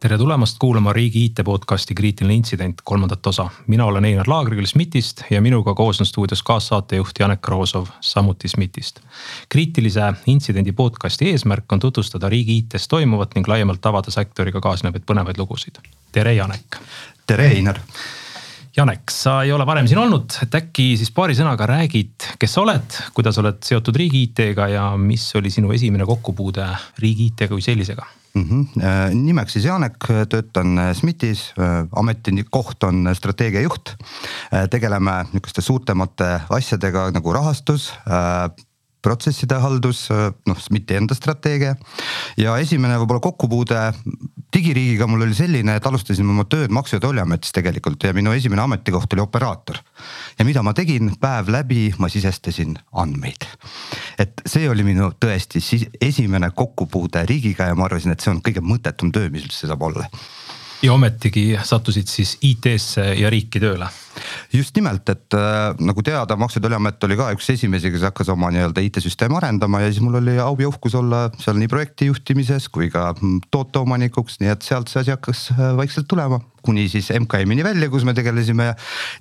tere tulemast kuulama riigi IT podcasti Kriitiline intsident kolmandat osa. mina olen Einar Laagrikill SMIT-ist ja minuga koos on stuudios kaassaatejuht Janek Roosov, samuti SMIT-ist. kriitilise intsidendi podcasti eesmärk on tutvustada riigi IT-s toimuvat ning laiemalt avada sektoriga kaasnevaid põnevaid lugusid. tere, Janek. tere, Einar. Janek, sa ei ole varem siin olnud, et äkki siis paari sõnaga räägid, kes sa oled, kuidas oled seotud riigi IT-ga ja mis oli sinu esimene kokkupuude riigi IT-ga kui sellisega mm. -hmm. nimeks siis Janek, töötan äh, SMIT-is, äh, ametikoht on strateegiajuht. tegeleme nihukeste suurtemate asjadega nagu rahastus protsesside haldus, noh SMIT-i enda strateegia. ja esimene võib-olla kokkupuude digiriigiga mul oli selline, et alustasin oma tööd Maksu- ja Tolliametis tegelikult ja minu esimene ametikoht oli operaator. ja mida ma tegin, päev läbi ma sisestasin andmeid. et see oli minu tõesti esimene kokkupuude riigiga ja ma arvasin, et see on kõige mõttetum töö, mis üldse saab olla ja ometigi sattusid siis IT-sse ja riiki tööle. just nimelt, et äh, nagu teada, Maksu- ja Tolliamet oli ka üks esimesi, kes hakkas oma nii-öelda IT-süsteemi arendama ja siis mul oli au ja uhkus olla seal nii projekti juhtimises kui ka mm, tooteomanikuks, nii et sealt see asi hakkas äh, vaikselt tulema. kuni siis MKM-ini välja, kus me tegelesime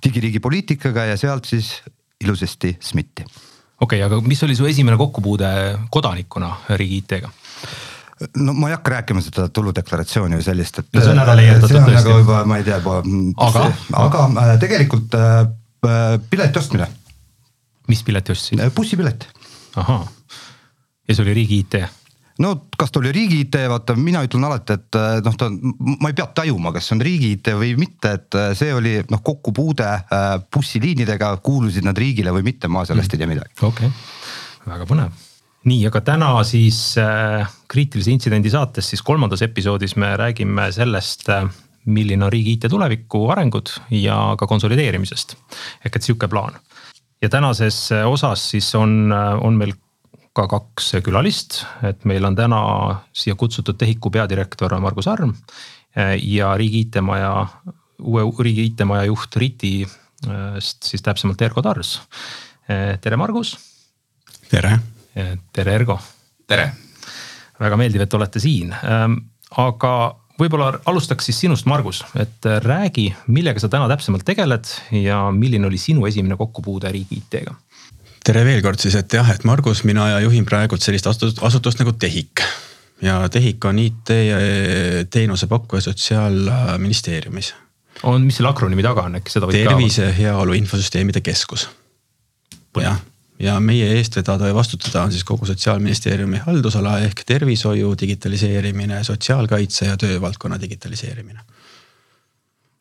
digiriigi poliitikaga ja sealt siis ilusasti SMIT-i. okei okay,, aga mis oli su esimene kokkupuude kodanikuna riigi IT-ga? No ma ei hakka rääkima seda tuludeklaratsiooni või sellist, et. see on ära leiutatud tõesti. nagu juba, ma ei tea juba. aga, aga äh, tegelikult äh, äh, pileti ostmine. mis pileti ostsid? bussipilet. ahah, ja see oli riigi IT? no kas ta oli riigi IT, vaata mina ütlen alati, et noh, ta, ma ei pea tajuma, kas see on riigi IT või mitte, et see oli noh kokkupuude bussiliinidega, kuulusid nad riigile või mitte, ma sellest mm. ei tea midagi. okei okay., väga põnev nii, aga täna siis äh, kriitilise intsidendi saates siis kolmandas episoodis me räägime sellest äh,, milline on riigi IT tuleviku arengud ja ka konsolideerimisest. ehk et sihuke plaan. ja tänases äh, osas siis on, äh, on meil ka kaks külalist, et meil on täna siia kutsutud TEHIK-u peadirektor Margus Arm äh, ja riigi IT-maja, uue riigi IT-maja juht RITi-st siis täpsemalt Ergo Tars. tere, Margus. tere tere, Ergo. tere. väga meeldiv, et olete siin, ähm, aga võib-olla alustaks siis sinust, Margus, et äh, räägi, millega sa täna täpsemalt tegeled ja milline oli sinu esimene kokkupuude riigi IT-ga? tere veel kord siis, et jah, et Margus, mina ja juhin praegult sellist asutust, asutust nagu TEHIK. ja TEHIK on IT teenuse pakkuja Sotsiaalministeeriumis. on, mis selle akronüümi taga on, äkki seda võid tervise, ka? tervise, heaolu infosüsteemide keskus. jah ja meie eest vedada ja vastutada on siis kogu sotsiaalministeeriumi haldusala ehk tervishoiu digitaliseerimine, sotsiaalkaitse ja töövaldkonna digitaliseerimine.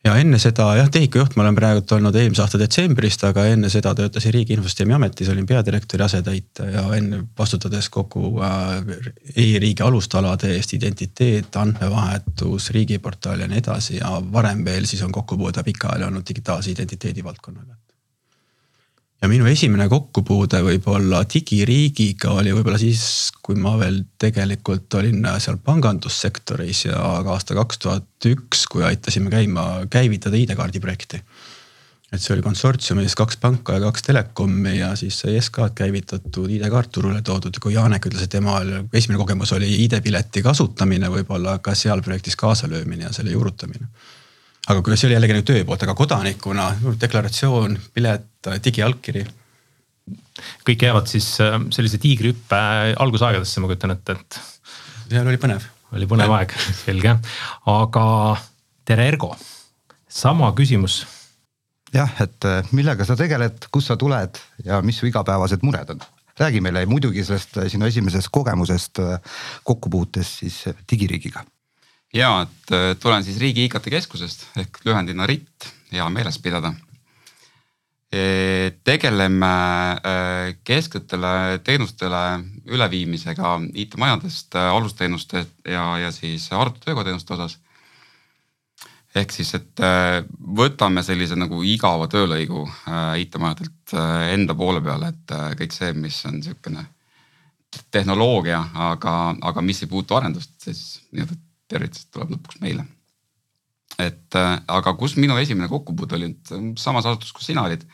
ja enne seda jah, TEHIK-u juht ma olen praegult olnud eelmise aasta detsembrist, aga enne seda töötasin Riigi Infosüsteemi Ametis, olin peadirektori asetäitja ja enne vastutades kogu äh, e-riigi alustalade eest identiteet, andmevahetus, riigiportaal ja nii edasi ja varem veel siis on kokkupuude pikaajaline olnud digitaalse identiteedi valdkonnaga ja minu esimene kokkupuude võib-olla digiriigiga oli võib-olla siis, kui ma veel tegelikult olin seal pangandussektoris ja aasta kaks tuhat üks, kui aitasime käima, käivitada ID-kaardi projekti. et see oli konsortsiumis kaks panka ja kaks telekomi ja siis sai SK-d käivitatud, ID-kaart turule toodud ja kui Janek ütles, et tema esimene kogemus oli ID-pileti kasutamine, võib-olla ka seal projektis kaasalöömine ja selle juurutamine aga kui see oli jällegi nagu töö poolt, aga kodanikuna deklaratsioon, pilet, digiallkiri. kõik jäävad siis äh, sellise tiigrihüppe algusaegadesse, ma kujutan ette, et. seal oli põnev. oli põnev aeg, selge, aga tere, Ergo, sama küsimus. jah, et äh, millega sa tegeled, kust sa tuled ja mis su igapäevased mured on? räägi meile muidugi sellest äh, sinu esimesest kogemusest kokkupuutes siis digiriigiga ja, et äh, tulen siis Riigi IKT Keskusest ehk lühendina RIT, hea meeles pidada. E, tegeleme äh, kesksetele teenustele üleviimisega IT-majadest äh, alusteenuste ja, ja siis arvutitöökoteenuste osas. ehk siis, et võtame sellise nagu igava töölõigu IT-majadelt enda poole peale, et kõik see, mis on sihukene tehnoloogia, aga, aga mis ei puutu arendust, siis nii-öelda tervitused tuleb lõpuks meile. et äh, aga kus minu esimene kokkupuude oli, samas asutuses, kus sina olid.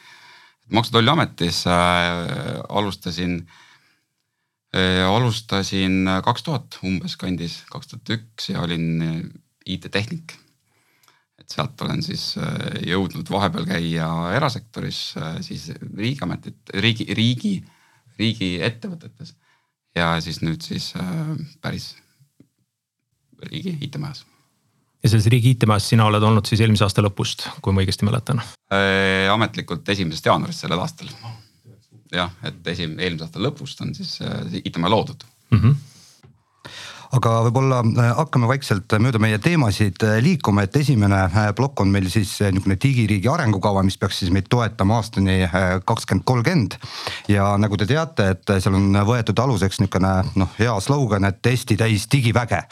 maksu- ja Tolliametis äh, alustasin äh,, alustasin kaks tuhat umbes kandis, kaks tuhat üks ja olin äh, IT-tehnik. et sealt olen siis äh, jõudnud vahepeal käia erasektoris äh,, siis riigiametit, riigi, riigi, riigiettevõtetes ja siis nüüd siis äh, päris riigi IT-majas ja selles riigi IT-majas sina oled olnud siis eelmise aasta lõpust, kui ma õigesti mäletan? Äh, ametlikult esimesest jaanuarist sellel aastal. jah, et esim-, eelmise aasta lõpust on siis äh, IT-maja loodud mm. -hmm aga võib-olla äh, hakkame vaikselt mööda meie teemasid äh, liikuma, et esimene äh, plokk on meil siis niisugune digiriigi arengukava, mis peaks siis meid toetama aastani kakskümmend kolmkümmend. ja nagu te teate, et seal on võetud aluseks niisugune noh, hea slogan, et Eesti täis digiväge.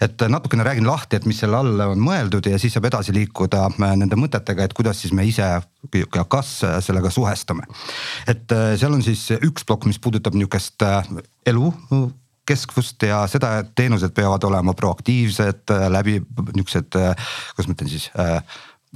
et natukene räägin lahti, et mis selle all on mõeldud ja siis saab edasi liikuda nende mõtetega, et kuidas siis me ise ja kas sellega suhestume. et seal on siis üks plokk, mis puudutab niisugust elu kestvust ja seda, et teenused peavad olema proaktiivsed läbi niuksed, kuidas ma ütlen siis äh,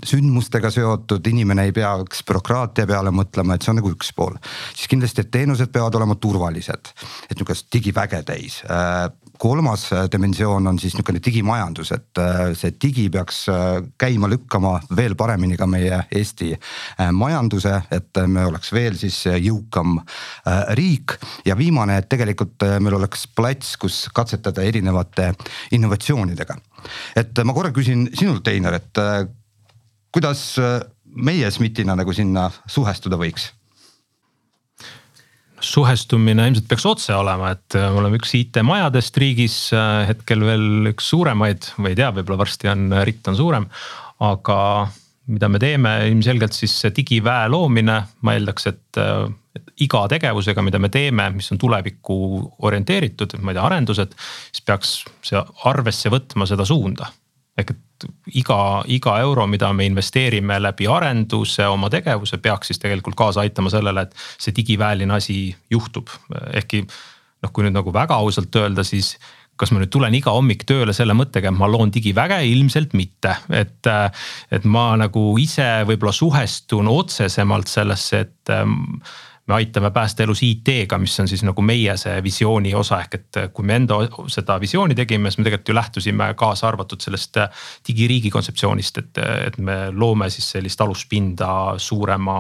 sündmustega seotud, inimene ei peaks bürokraatia peale mõtlema, et see on nagu üks pool. siis kindlasti, et teenused peavad olema turvalised, et nihukest digiväge täis. Äh, kolmas dimensioon on siis nihukene digimajandus, et äh, see digi peaks äh, käima lükkama veel paremini ka meie Eesti majanduse, et me oleks veel siis jõukam riik. ja viimane, et tegelikult meil oleks plats, kus katsetada erinevate innovatsioonidega. et ma korra küsin sinult, Einar, et kuidas äh, meie SMIT-ina nagu sinna suhestuda võiks? Suhestumine ilmselt peaks otse olema, et äh, me oleme üks IT-majadest riigis, äh, hetkel veel üks suuremaid või ei tea, võib-olla varsti on, ritt on suurem. aga mida me teeme, ilmselgelt siis see digiväe loomine, ma eeldaks, et, et iga tegevusega, mida me teeme, mis on tulevikku orienteeritud, ma ei tea, arendused, siis peaks see arvesse võtma seda suunda ehk et iga, iga euro, mida me investeerime läbi arenduse, oma tegevuse, peaks siis tegelikult kaasa aitama sellele, et see digiväeline asi juhtub. ehkki noh, kui nüüd nagu väga ausalt öelda, siis kas ma nüüd tulen iga hommik tööle selle mõttega, et ma loon digiväge, ilmselt mitte, et. et ma nagu ise võib-olla suhestun otsesemalt sellesse, et me aitame päästa elus IT-ga, mis on siis nagu meie see visiooni osa, ehk et kui me enda seda visiooni tegime, siis me tegelikult ju lähtusime kaasa arvatud sellest digiriigi kontseptsioonist, et, et me loome siis sellist aluspinda suurema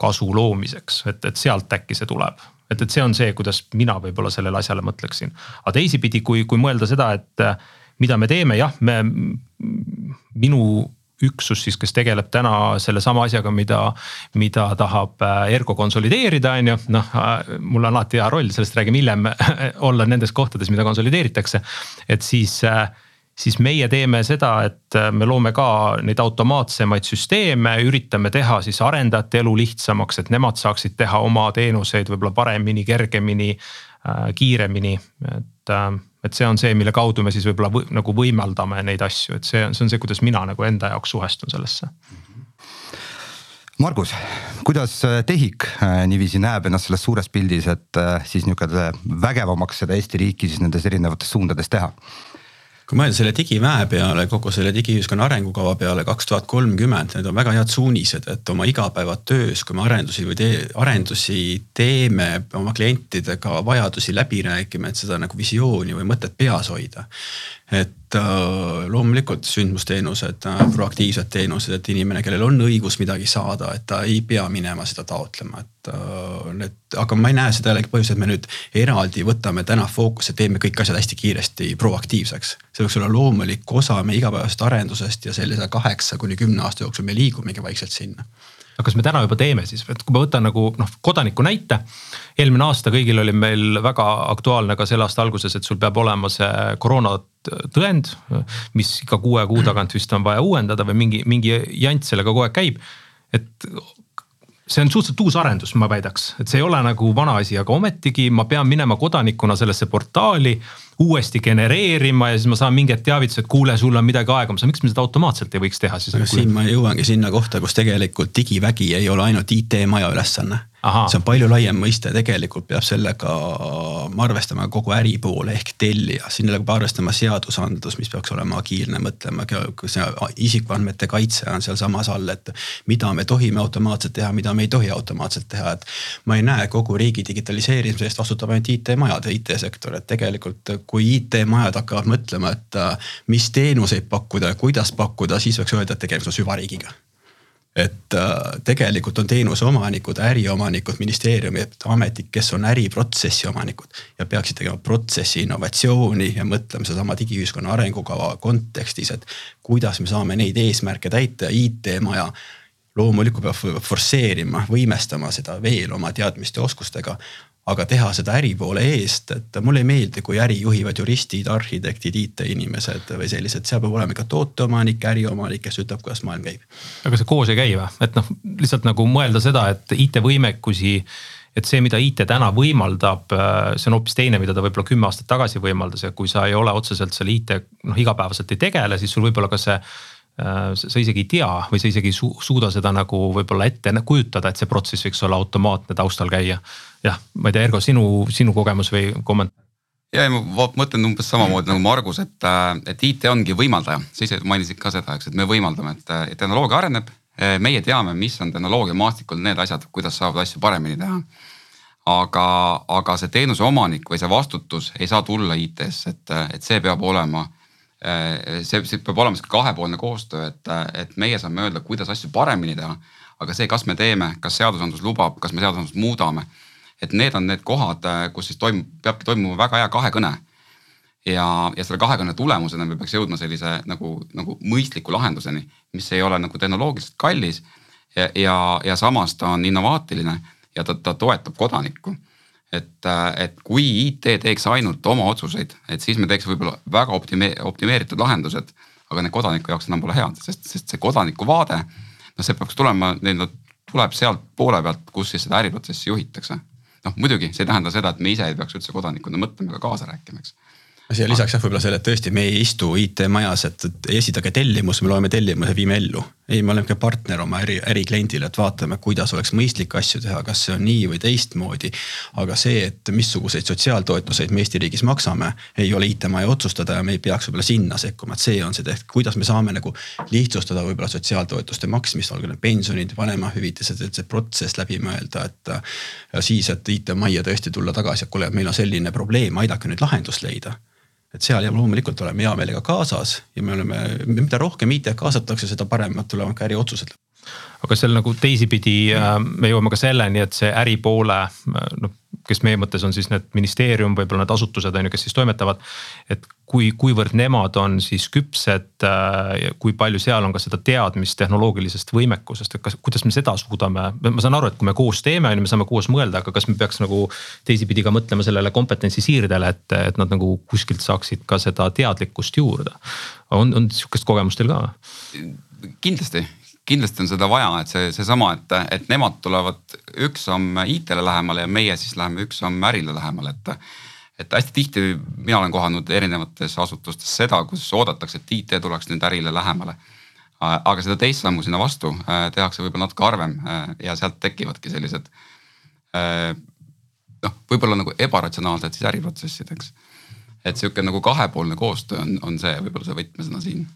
kasu loomiseks, et, et sealt äkki see tuleb et, et see on see, kuidas mina võib-olla sellele asjale mõtleksin. aga teisipidi, kui, kui mõelda seda, et mida me teeme, jah, me, minu üksus siis, kes tegeleb täna sellesama asjaga, mida, mida tahab äh, Ergo konsolideerida, on ju, noh äh, mul on alati hea roll, sellest räägime hiljem olla nendes kohtades, mida konsolideeritakse. et siis, äh, siis meie teeme seda, et me loome ka neid automaatsemaid süsteeme, üritame teha siis arendajate elu lihtsamaks, et nemad saaksid teha oma teenuseid võib-olla paremini, kergemini, kiiremini, et et see on see, mille kaudu me siis võib-olla või, nagu võimaldame neid asju, et see on, see on see, kuidas mina nagu enda jaoks suhestun sellesse. Margus, kuidas äh, TEHIK äh, niiviisi näeb ennast selles suures pildis, et äh, siis niisugune vägevamaks seda Eesti riiki siis nendes erinevates suundades teha? Kui mõelda selle digiväe peale, kogu selle digiühiskonna arengukava peale kaks tuhat kolmkümmend, need on väga head suunised, et oma igapäevatöös, kui me arendusi või tee, arendusi teeme, oma klientidega vajadusi läbi räägime, et seda nagu visiooni või mõtet peas hoida et äh, loomulikult sündmusteenused äh,, proaktiivsed teenused, et inimene, kellel on õigus midagi saada, et ta ei pea minema seda taotlema, et äh, need, aga ma ei näe seda jällegi põhjust, et me nüüd eraldi võtame täna fookusse, teeme kõik asjad hästi kiiresti proaktiivseks. see võiks olla loomulik osa meie igapäevasest arendusest ja sellise kaheksa kuni kümne aasta jooksul me liigumegi vaikselt sinna aga kas me täna juba teeme siis, et kui ma võtan nagu noh, kodaniku näite. eelmine aasta kõigil oli meil väga aktuaalne ka selle aasta alguses, et sul peab olema see koroonatõend. mis iga kuue kuu tagant vist on vaja uuendada või mingi, mingi jant sellega kogu aeg käib. et see on suhteliselt uus arendus, ma väidaks, et see ei ole nagu vana asi, aga ometigi ma pean minema kodanikuna sellesse portaali uuesti genereerima ja siis ma saan mingi hetk teavituse, et kuule, sul on midagi aegumas, miks me seda automaatselt ei võiks teha siis? siin ma jõuangi sinna kohta, kus tegelikult digivägi ei ole ainult IT-maja ülesanne. See on palju laiem mõiste, tegelikult peab sellega arvestama kogu äri poole ehk tellija, sinna peab arvestama seadusandlus, mis peaks olema agiilne, mõtlema, isikuandmete kaitse on sealsamas all, et mida me tohime automaatselt teha, mida me ei tohi automaatselt teha, et. ma ei näe kogu riigi digitaliseerimise eest vastutab ainult IT-majad ja IT-sektor, et tegelikult kui IT-majad hakkavad mõtlema, et mis teenuseid pakkuda ja kuidas pakkuda, siis võiks öelda, et tegemist on süvariigiga. Et äh, tegelikult on teenuse omanikud, äriomanikud, ministeeriumid, ametid, kes on äriprotsessi omanikud ja peaksid tegema protsessi innovatsiooni ja mõtlema sedasama digiühiskonna arengukava kontekstis, et kuidas me saame neid eesmärke täita ja IT-maja loomulikult peab forsseerima, võimestama seda veel oma teadmiste ja oskustega aga teha seda äri poole eest, et mulle ei meeldi, kui äri juhivad juristid, arhitektid, IT-inimesed või sellised, seal peab olema ikka tooteomanik, äriomanik, kes ütleb, kuidas maailm käib. aga see koos ei käi või, et noh, lihtsalt nagu mõelda seda, et IT-võimekusi et see, mida IT täna võimaldab, see on hoopis teine, mida ta võib-olla kümme aastat tagasi võimaldas. Ja kui sa ei ole otseselt selle IT noh igapäevaselt ei tegele, siis sul võib-olla ka see sa isegi ei tea või sa isegi ei su suuda seda nagu võib-olla ette kujutada, et see protsess võiks olla automaatne taustal käia jah, ma ei tea, Ergo, sinu, sinu kogemus või kommentaar? ja, ja ma mõtlen umbes samamoodi nagu Margus, et, et IT ongi võimaldaja, sa ise mainisid ka seda, eks, et me võimaldame, et tehnoloogia areneb. meie teame, mis on tehnoloogia maastikul need asjad, kuidas saab asju paremini teha. aga, aga see teenuse omanik või see vastutus ei saa tulla IT-sse, et, et see peab olema see, see peab olema sihuke kahepoolne koostöö, et, et meie saame öelda, kuidas asju paremini teha. aga see, kas me teeme, kas seadusandlus lubab, kas me seadusandlust muudame et need on need kohad, äh, kus siis toimub, peabki toimuma väga hea kahekõne. ja, ja selle kahekõne tulemusena me peaks jõudma sellise nagu, nagu mõistliku lahenduseni, mis ei ole nagu tehnoloogiliselt kallis. ja, ja, ja samas ta on innovaatiline ja ta, ta toetab kodanikku. Et, äh, et kui IT teeks ainult oma otsuseid, et siis me teeks võib-olla väga optime-, optimeeritud lahendused. aga need kodaniku jaoks enam pole head, sest, sest see kodaniku vaade, no see peaks tulema, tuleb sealt poole pealt, kus siis seda äriprotsessi juhitakse noh, muidugi see ei tähenda seda, et me ise ei peaks üldse kodanikuna mõtlema ega kaasa rääkima, eks siia lisaks jah, võib-olla selle, et tõesti, me ei istu IT-majas, et esitage tellimus, me loeme tellimuse, viime ellu. Ei, me oleme partner oma äri, ärikliendile, et vaatame, kuidas oleks mõistlik asju teha, kas see on nii või teistmoodi. aga see, et missuguseid sotsiaaltoetuseid me Eesti riigis maksame, ei ole IT-maja otsustada ja me ei peaks võib-olla sinna sekkuma, et see on see tehk, kuidas me saame nagu lihtsustada võib-olla sotsiaaltoetuste maksmist, olgu need pensionid, vanemahüvitised, et see protsess läbi mõelda, et. ja siis, et IT-majja tõesti tulla tagasi, et kuule, meil on selline probleem, aidake nüüd lahendust leida et seal ja loomulikult oleme hea meelega kaasas ja me oleme, mida rohkem IT-d kaasatakse, seda paremad tulevad ka äriotsused. Aga seal nagu teisipidi äh, me jõuame ka selleni, et see äripoole äh, noh kes meie mõttes on siis need ministeerium, võib-olla need asutused on ju, kes siis toimetavad. et kui, kuivõrd nemad on siis küpsed, äh, kui palju seal on ka seda teadmist tehnoloogilisest võimekusest, et kas, kuidas me seda suudame, ma saan aru, et kui me koos teeme, on ju, me saame koos mõelda, aga kas me peaks nagu teisipidi ka mõtlema sellele kompetentsi siirdele, et, et nad nagu kuskilt saaksid ka seda teadlikkust juurde. on, on sihukest kogemust teil ka? kindlasti kindlasti on seda vaja, et see, seesama, et, et nemad tulevad üks samm IT-le lähemale ja meie siis läheme üks samm ärile lähemale, et. et hästi tihti mina olen kohanud erinevates asutustes seda, kus oodatakse, et IT tuleks nüüd ärile lähemale. aga seda teist sammu sinna vastu äh, tehakse võib-olla natuke harvem äh, ja sealt tekivadki sellised. Äh, noh, võib-olla nagu ebaratsionaalsed siis äriprotsessid, eks. et sihuke nagu kahepoolne koostöö on, on see võib-olla see võtmesõna siin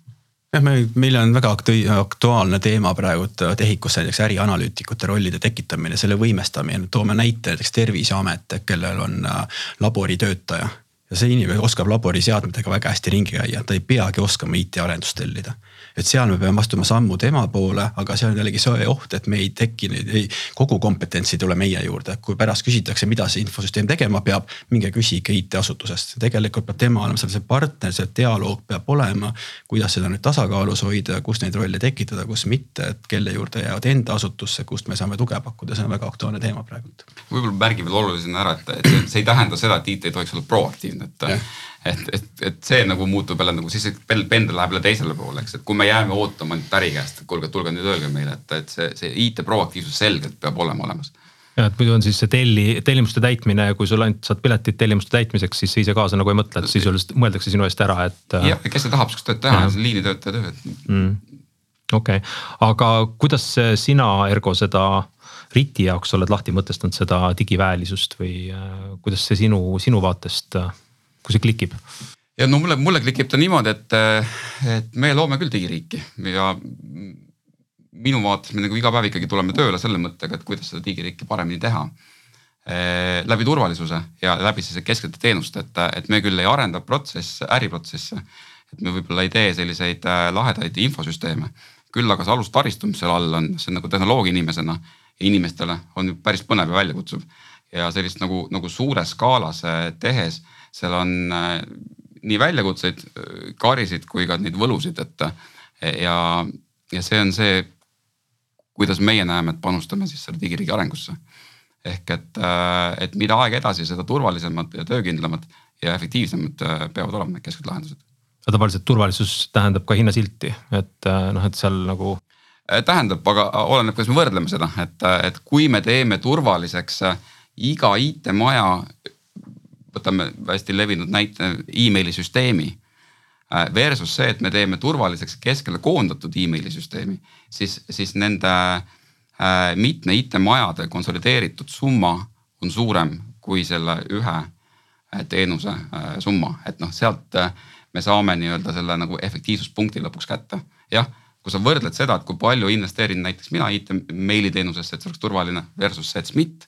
jah, me, meil on väga aktuaalne teema praegu TEHIK-us näiteks ärianalüütikute rollide tekitamine, selle võimestamine, toome näite näiteks Terviseamet, kellel on äh, laboritöötaja. Ja see inimene oskab laboriseadmetega väga hästi ringi käia, ta ei peagi oskama IT-arendust tellida et seal me peame astuma sammu tema poole, aga seal on jällegi see oht, et me ei teki neid, ei, kogu kompetents ei tule meie juurde. kui pärast küsitakse, mida see infosüsteem tegema peab, minge küsige IT-asutusest. tegelikult peab tema olema seal see partner, see dialoog peab olema. kuidas seda nüüd tasakaalus hoida, kus neid rolle tekitada, kus mitte, et kelle juurde jäävad enda asutusse, kust me saame tuge pakkuda, see on väga aktuaalne teema praegult. võib-olla märgin veel olulisena ära, et, et see, see ei tähenda seda, et IT ei tohiks olla proaktiivne, et ja et, et, et see nagu muutub jälle nagu siis pendel läheb jälle teisele poole, eks, et kui me jääme ootama ainult äri käest, et kuulge, tulge nüüd öelge meile, et, et see, see IT proaktiivsus selgelt peab olema olemas. ja et muidu on siis see telli, tellimuste täitmine kui sul ainult saad piletit tellimuste täitmiseks, siis sa ise kaasa nagu ei mõtle, et sisuliselt mõeldakse sinu eest ära, et. Äh, jah, kes tahab sihukest tööd teha, see on liinitöötaja töö mm.. okei okay., aga kuidas sina, Ergo, seda RIT-i jaoks oled lahti mõtestanud seda digiväelisust või äh, kuidas see sinu, sinu vaatest, äh, kui see klikib? ja no mulle, mulle klikib ta niimoodi, et, et me loome küll digiriiki ja minu vaates me nagu iga päev ikkagi tuleme tööle selle mõttega, et kuidas seda digiriiki paremini teha eh,. läbi turvalisuse ja läbi siis kesksete teenuste, et, et me küll ei arenda protsesse, äriprotsesse. et me võib-olla ei tee selliseid äh, lahedaid infosüsteeme, küll aga see alustaristu, mis seal all on, see on nagu tehnoloogia inimesena inimestele on päris põnev ja väljakutsuv. ja sellist nagu, nagu suures skaalas äh, tehes, seal on äh, nii väljakutseid, karisid kui ka neid võlusid, et ja, ja see on see kuidas meie näeme, et panustame siis selle digiriigi arengusse. ehk et, äh, et mida aeg edasi, seda turvalisemad ja töökindlamad ja efektiivsemad äh, peavad olema need kesksed lahendused. aga tavaliselt turvalisus tähendab ka hinnasilti, et äh, noh, et seal nagu. tähendab, aga oleneb, kuidas me võrdleme seda, et, et kui me teeme turvaliseks iga IT-maja, võtame hästi levinud näite emaili süsteemi Äh, versus see, et me teeme turvaliseks keskele koondatud emaili süsteemi, siis, siis nende äh, mitme IT-majade konsolideeritud summa on suurem kui selle ühe äh, teenuse summa, et noh, sealt me saame nii-öelda selle nagu efektiivsuspunkti lõpuks kätte. jah, kui sa võrdled seda, et kui palju investeerin näiteks mina IT-meili teenusesse, et see oleks turvaline versus see, et SMIT.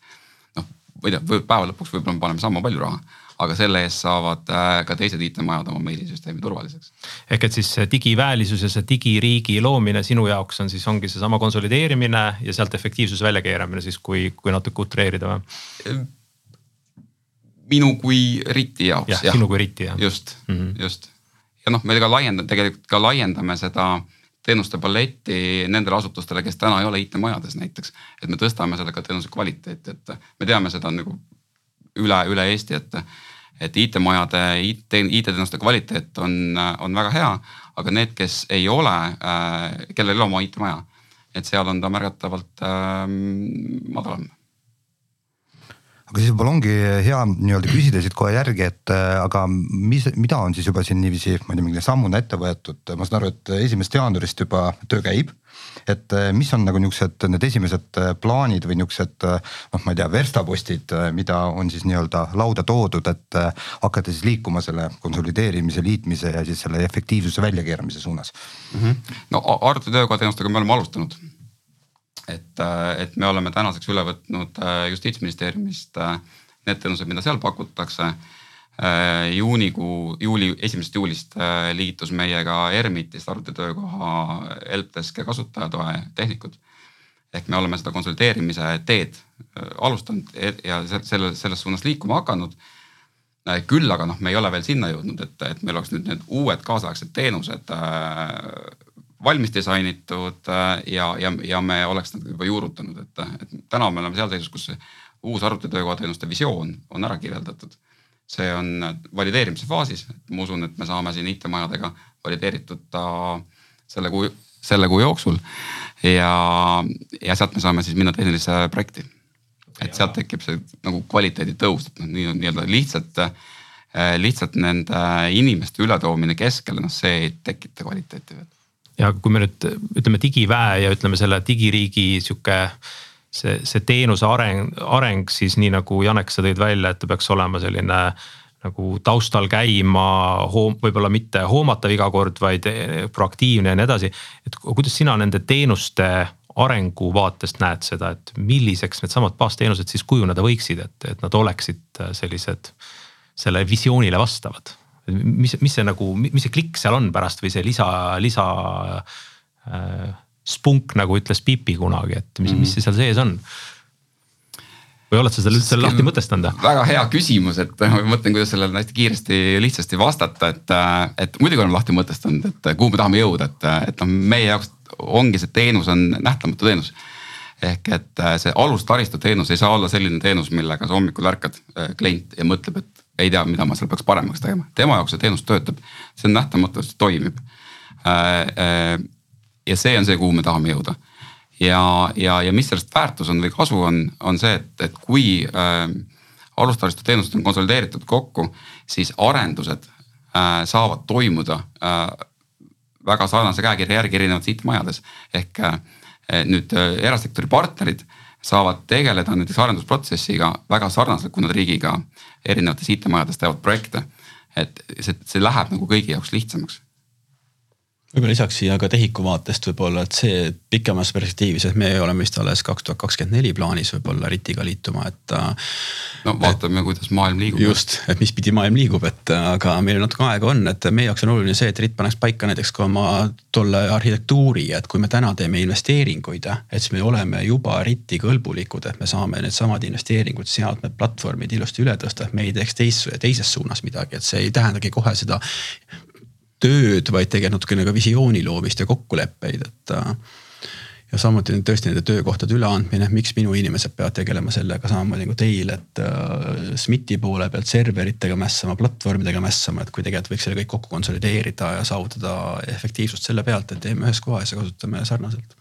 Ma ei tea, päeva lõpuks võib-olla me paneme sama palju raha aga selle eest saavad äh, ka teised IT-majad oma meilisüsteemi turvaliseks. ehk et siis digiväelisus ja see digiriigi loomine sinu jaoks on siis ongi seesama konsolideerimine ja sealt efektiivsuse väljakeeramine siis, kui, kui natuke utreerida või? minu kui RIT-i jaoks. jah ja., sinu kui RIT-i jah. just mm, -hmm. just ja noh, me ka laiendame, tegelikult ka laiendame seda teenuste paletti nendele asutustele, kes täna ei ole IT-majades näiteks. et me tõstame sellega teenuse kvaliteeti, et me teame seda nagu üle, üle Eesti, et, et IT-majade IT, IT-teenuste kvaliteet on, on väga hea, aga need, kes ei ole äh,, kellel ei ole oma IT-maja, et seal on ta märgatavalt äh, madalam aga siis võib-olla ongi hea nii-öelda küsida siit kohe järgi, et äh, aga mis, mida on siis juba siin niiviisi, ma ei tea, mingi sammuna ette võetud, ma saan aru, et esimesest jaanuarist juba töö käib. et äh, mis on nagu niuksed need esimesed äh, plaanid või niuksed noh, ma ei tea, verstapostid, mida on siis nii-öelda lauda toodud, et hakata siis liikuma selle konsolideerimise, liitmise ja siis selle efektiivsuse väljakeeramise suunas mm. -hmm. no arvutitöökoha teenustega me oleme alustanud et, äh, et me oleme tänaseks üle võtnud äh, justiitsministeeriumist äh, need teenused, mida seal pakutakse. juunikuu, juuli, esimesest juulist liitus meiega ERMITist arvutitöökoha helpdesk ja kasutajatoe tehnikud. ehk me oleme seda konsolideerimise teed alustanud ja selle, selles suunas liikuma hakanud küll aga noh, me ei ole veel sinna jõudnud, et, et meil oleks nüüd need uued kaasaegsed teenused valmis disainitud äh, ja, ja, ja me oleks nad juba juurutanud, et, et täna me oleme seal seisus, kus uus arvutitöökoha teenuste visioon on ära kirjeldatud. see on valideerimise faasis, ma usun, et me saame siin IT-majadega valideeritud ta selle kuu, selle kuu jooksul. ja, ja sealt me saame siis minna tehnilisse projekti. et sealt tekib see nagu kvaliteedi tõus, et noh, nii nii-öelda lihtsalt lihtsalt nende inimeste ületoomine keskele, noh, see ei tekita kvaliteeti veel ja kui me nüüd ütleme digiväe ja ütleme selle digiriigi sihuke see, see teenuse areng, areng siis nii nagu Janek, sa tõid välja, et ta peaks olema selline nagu taustal käima, võib-olla mitte hoomatav iga kord, vaid proaktiivne ja nii edasi. et kuidas sina nende teenuste arengu vaatest näed seda, et milliseks needsamad baasteenused siis kujuneda võiksid, et, et nad oleksid sellised selle visioonile vastavad mis, mis see nagu, mis see klikk seal on pärast või see lisa, lisa äh, spunk nagu ütles Pipi kunagi, et mis mm, -hmm. mis see seal sees on? või oled sa selle üldse lahti mõtestanud? väga hea küsimus, et ma mõtlen, kuidas sellele hästi kiiresti ja lihtsasti vastata, et, et muidugi oleme lahti mõtestanud, et kuhu me tahame jõuda, et, et noh, meie jaoks ongi see teenus on nähtamatu teenus. ehk et see alustaristu teenus ei saa olla selline teenus, millega sa hommikul ärkad klient ja mõtleb, et ei tea, mida ma seal peaks paremaks tegema, tema jaoks see teenus töötab, see on nähtamatu, see toimib. Äh, äh, ja see on see, kuhu me tahame jõuda. ja, ja, ja mis sellest väärtus on või kasu on, on see, et, et kui äh, alustaristu teenused on konsolideeritud kokku, siis arendused äh, saavad toimuda äh, väga sarnase käekirja järgi erinevates IT-majades. ehk äh, nüüd äh, erasektori partnerid saavad tegeleda näiteks arendusprotsessiga väga sarnaselt, kui nad riigiga erinevates IT-majades teevad projekte. et see, see läheb nagu kõigi jaoks lihtsamaks võib-olla lisaks siia ka tehiku vaatest võib-olla, et see pikemas perspektiivis, et me oleme vist alles kaks tuhat kakskümmend neli plaanis võib-olla RIT-iga liituma, et. no vaatame, kuidas maailm liigub. just, et mis pidi maailm liigub, et aga meil natuke aega on, et meie jaoks on oluline see, et RIT paneks paika näiteks ka oma tolle arhitektuuri, et kui me täna teeme investeeringuid, et siis me oleme juba RIT-i kõlbulikud, et me saame needsamad investeeringud, seadmed, platvormid ilusti üle tõsta, et me ei teeks teis, teises suunas midagi, et see ei tähendagi kohe seda tööd, vaid tegelikult natukene ka visiooni loomist ja kokkuleppeid, et. Äh, ja samuti tõesti nende töökohtade üleandmine, miks minu inimesed peavad tegelema sellega samamoodi nagu teil, et äh, SMIT-i poole pealt serveritega mässama, platvormidega mässama, et kui tegelikult võiks selle kõik kokku konsolideerida ja saavutada efektiivsust selle pealt, et teeme ühes kohas ja kasutame sarnaselt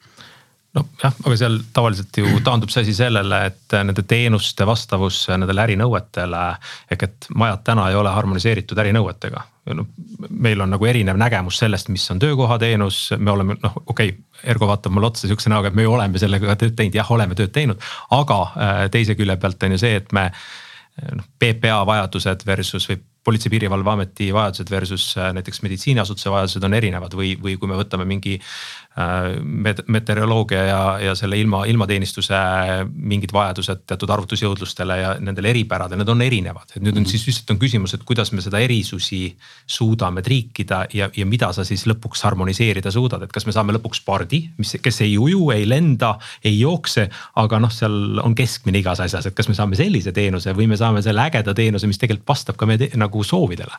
nojah, aga seal tavaliselt ju taandub see asi sellele, et nende teenuste vastavus nendele ärinõuetele. ehk et majad täna ei ole harmoniseeritud ärinõuetega. noh, meil on nagu erinev nägemus sellest, mis on töökohateenus, me oleme noh, okei okay,. Ergo vaatab mulle otsa sihukese näoga, et me oleme sellega tööd teinud, jah, oleme tööd teinud, aga äh, teise külje pealt on ju see, et me noh, PPA vajadused versus või politsei-piirivalveameti vajadused versus äh, näiteks meditsiiniasutuse vajadused on erinevad või, või kui me võtame mingi Äh, meteoroloogia ja, ja selle ilma, ilmateenistuse mingid vajadused teatud arvutusjõudlustele ja nendele eripäradele, need on erinevad. et nüüd on -hmm. siis lihtsalt on küsimus, et kuidas me seda erisusi suudame triikida ja, ja mida sa siis lõpuks harmoniseerida suudad, et kas me saame lõpuks pardi, mis, kes ei uju, ei lenda, ei jookse. aga noh, seal on keskmine igas asjas, et kas me saame sellise teenuse või me saame selle ägeda teenuse, mis tegelikult vastab ka meie nagu soovidele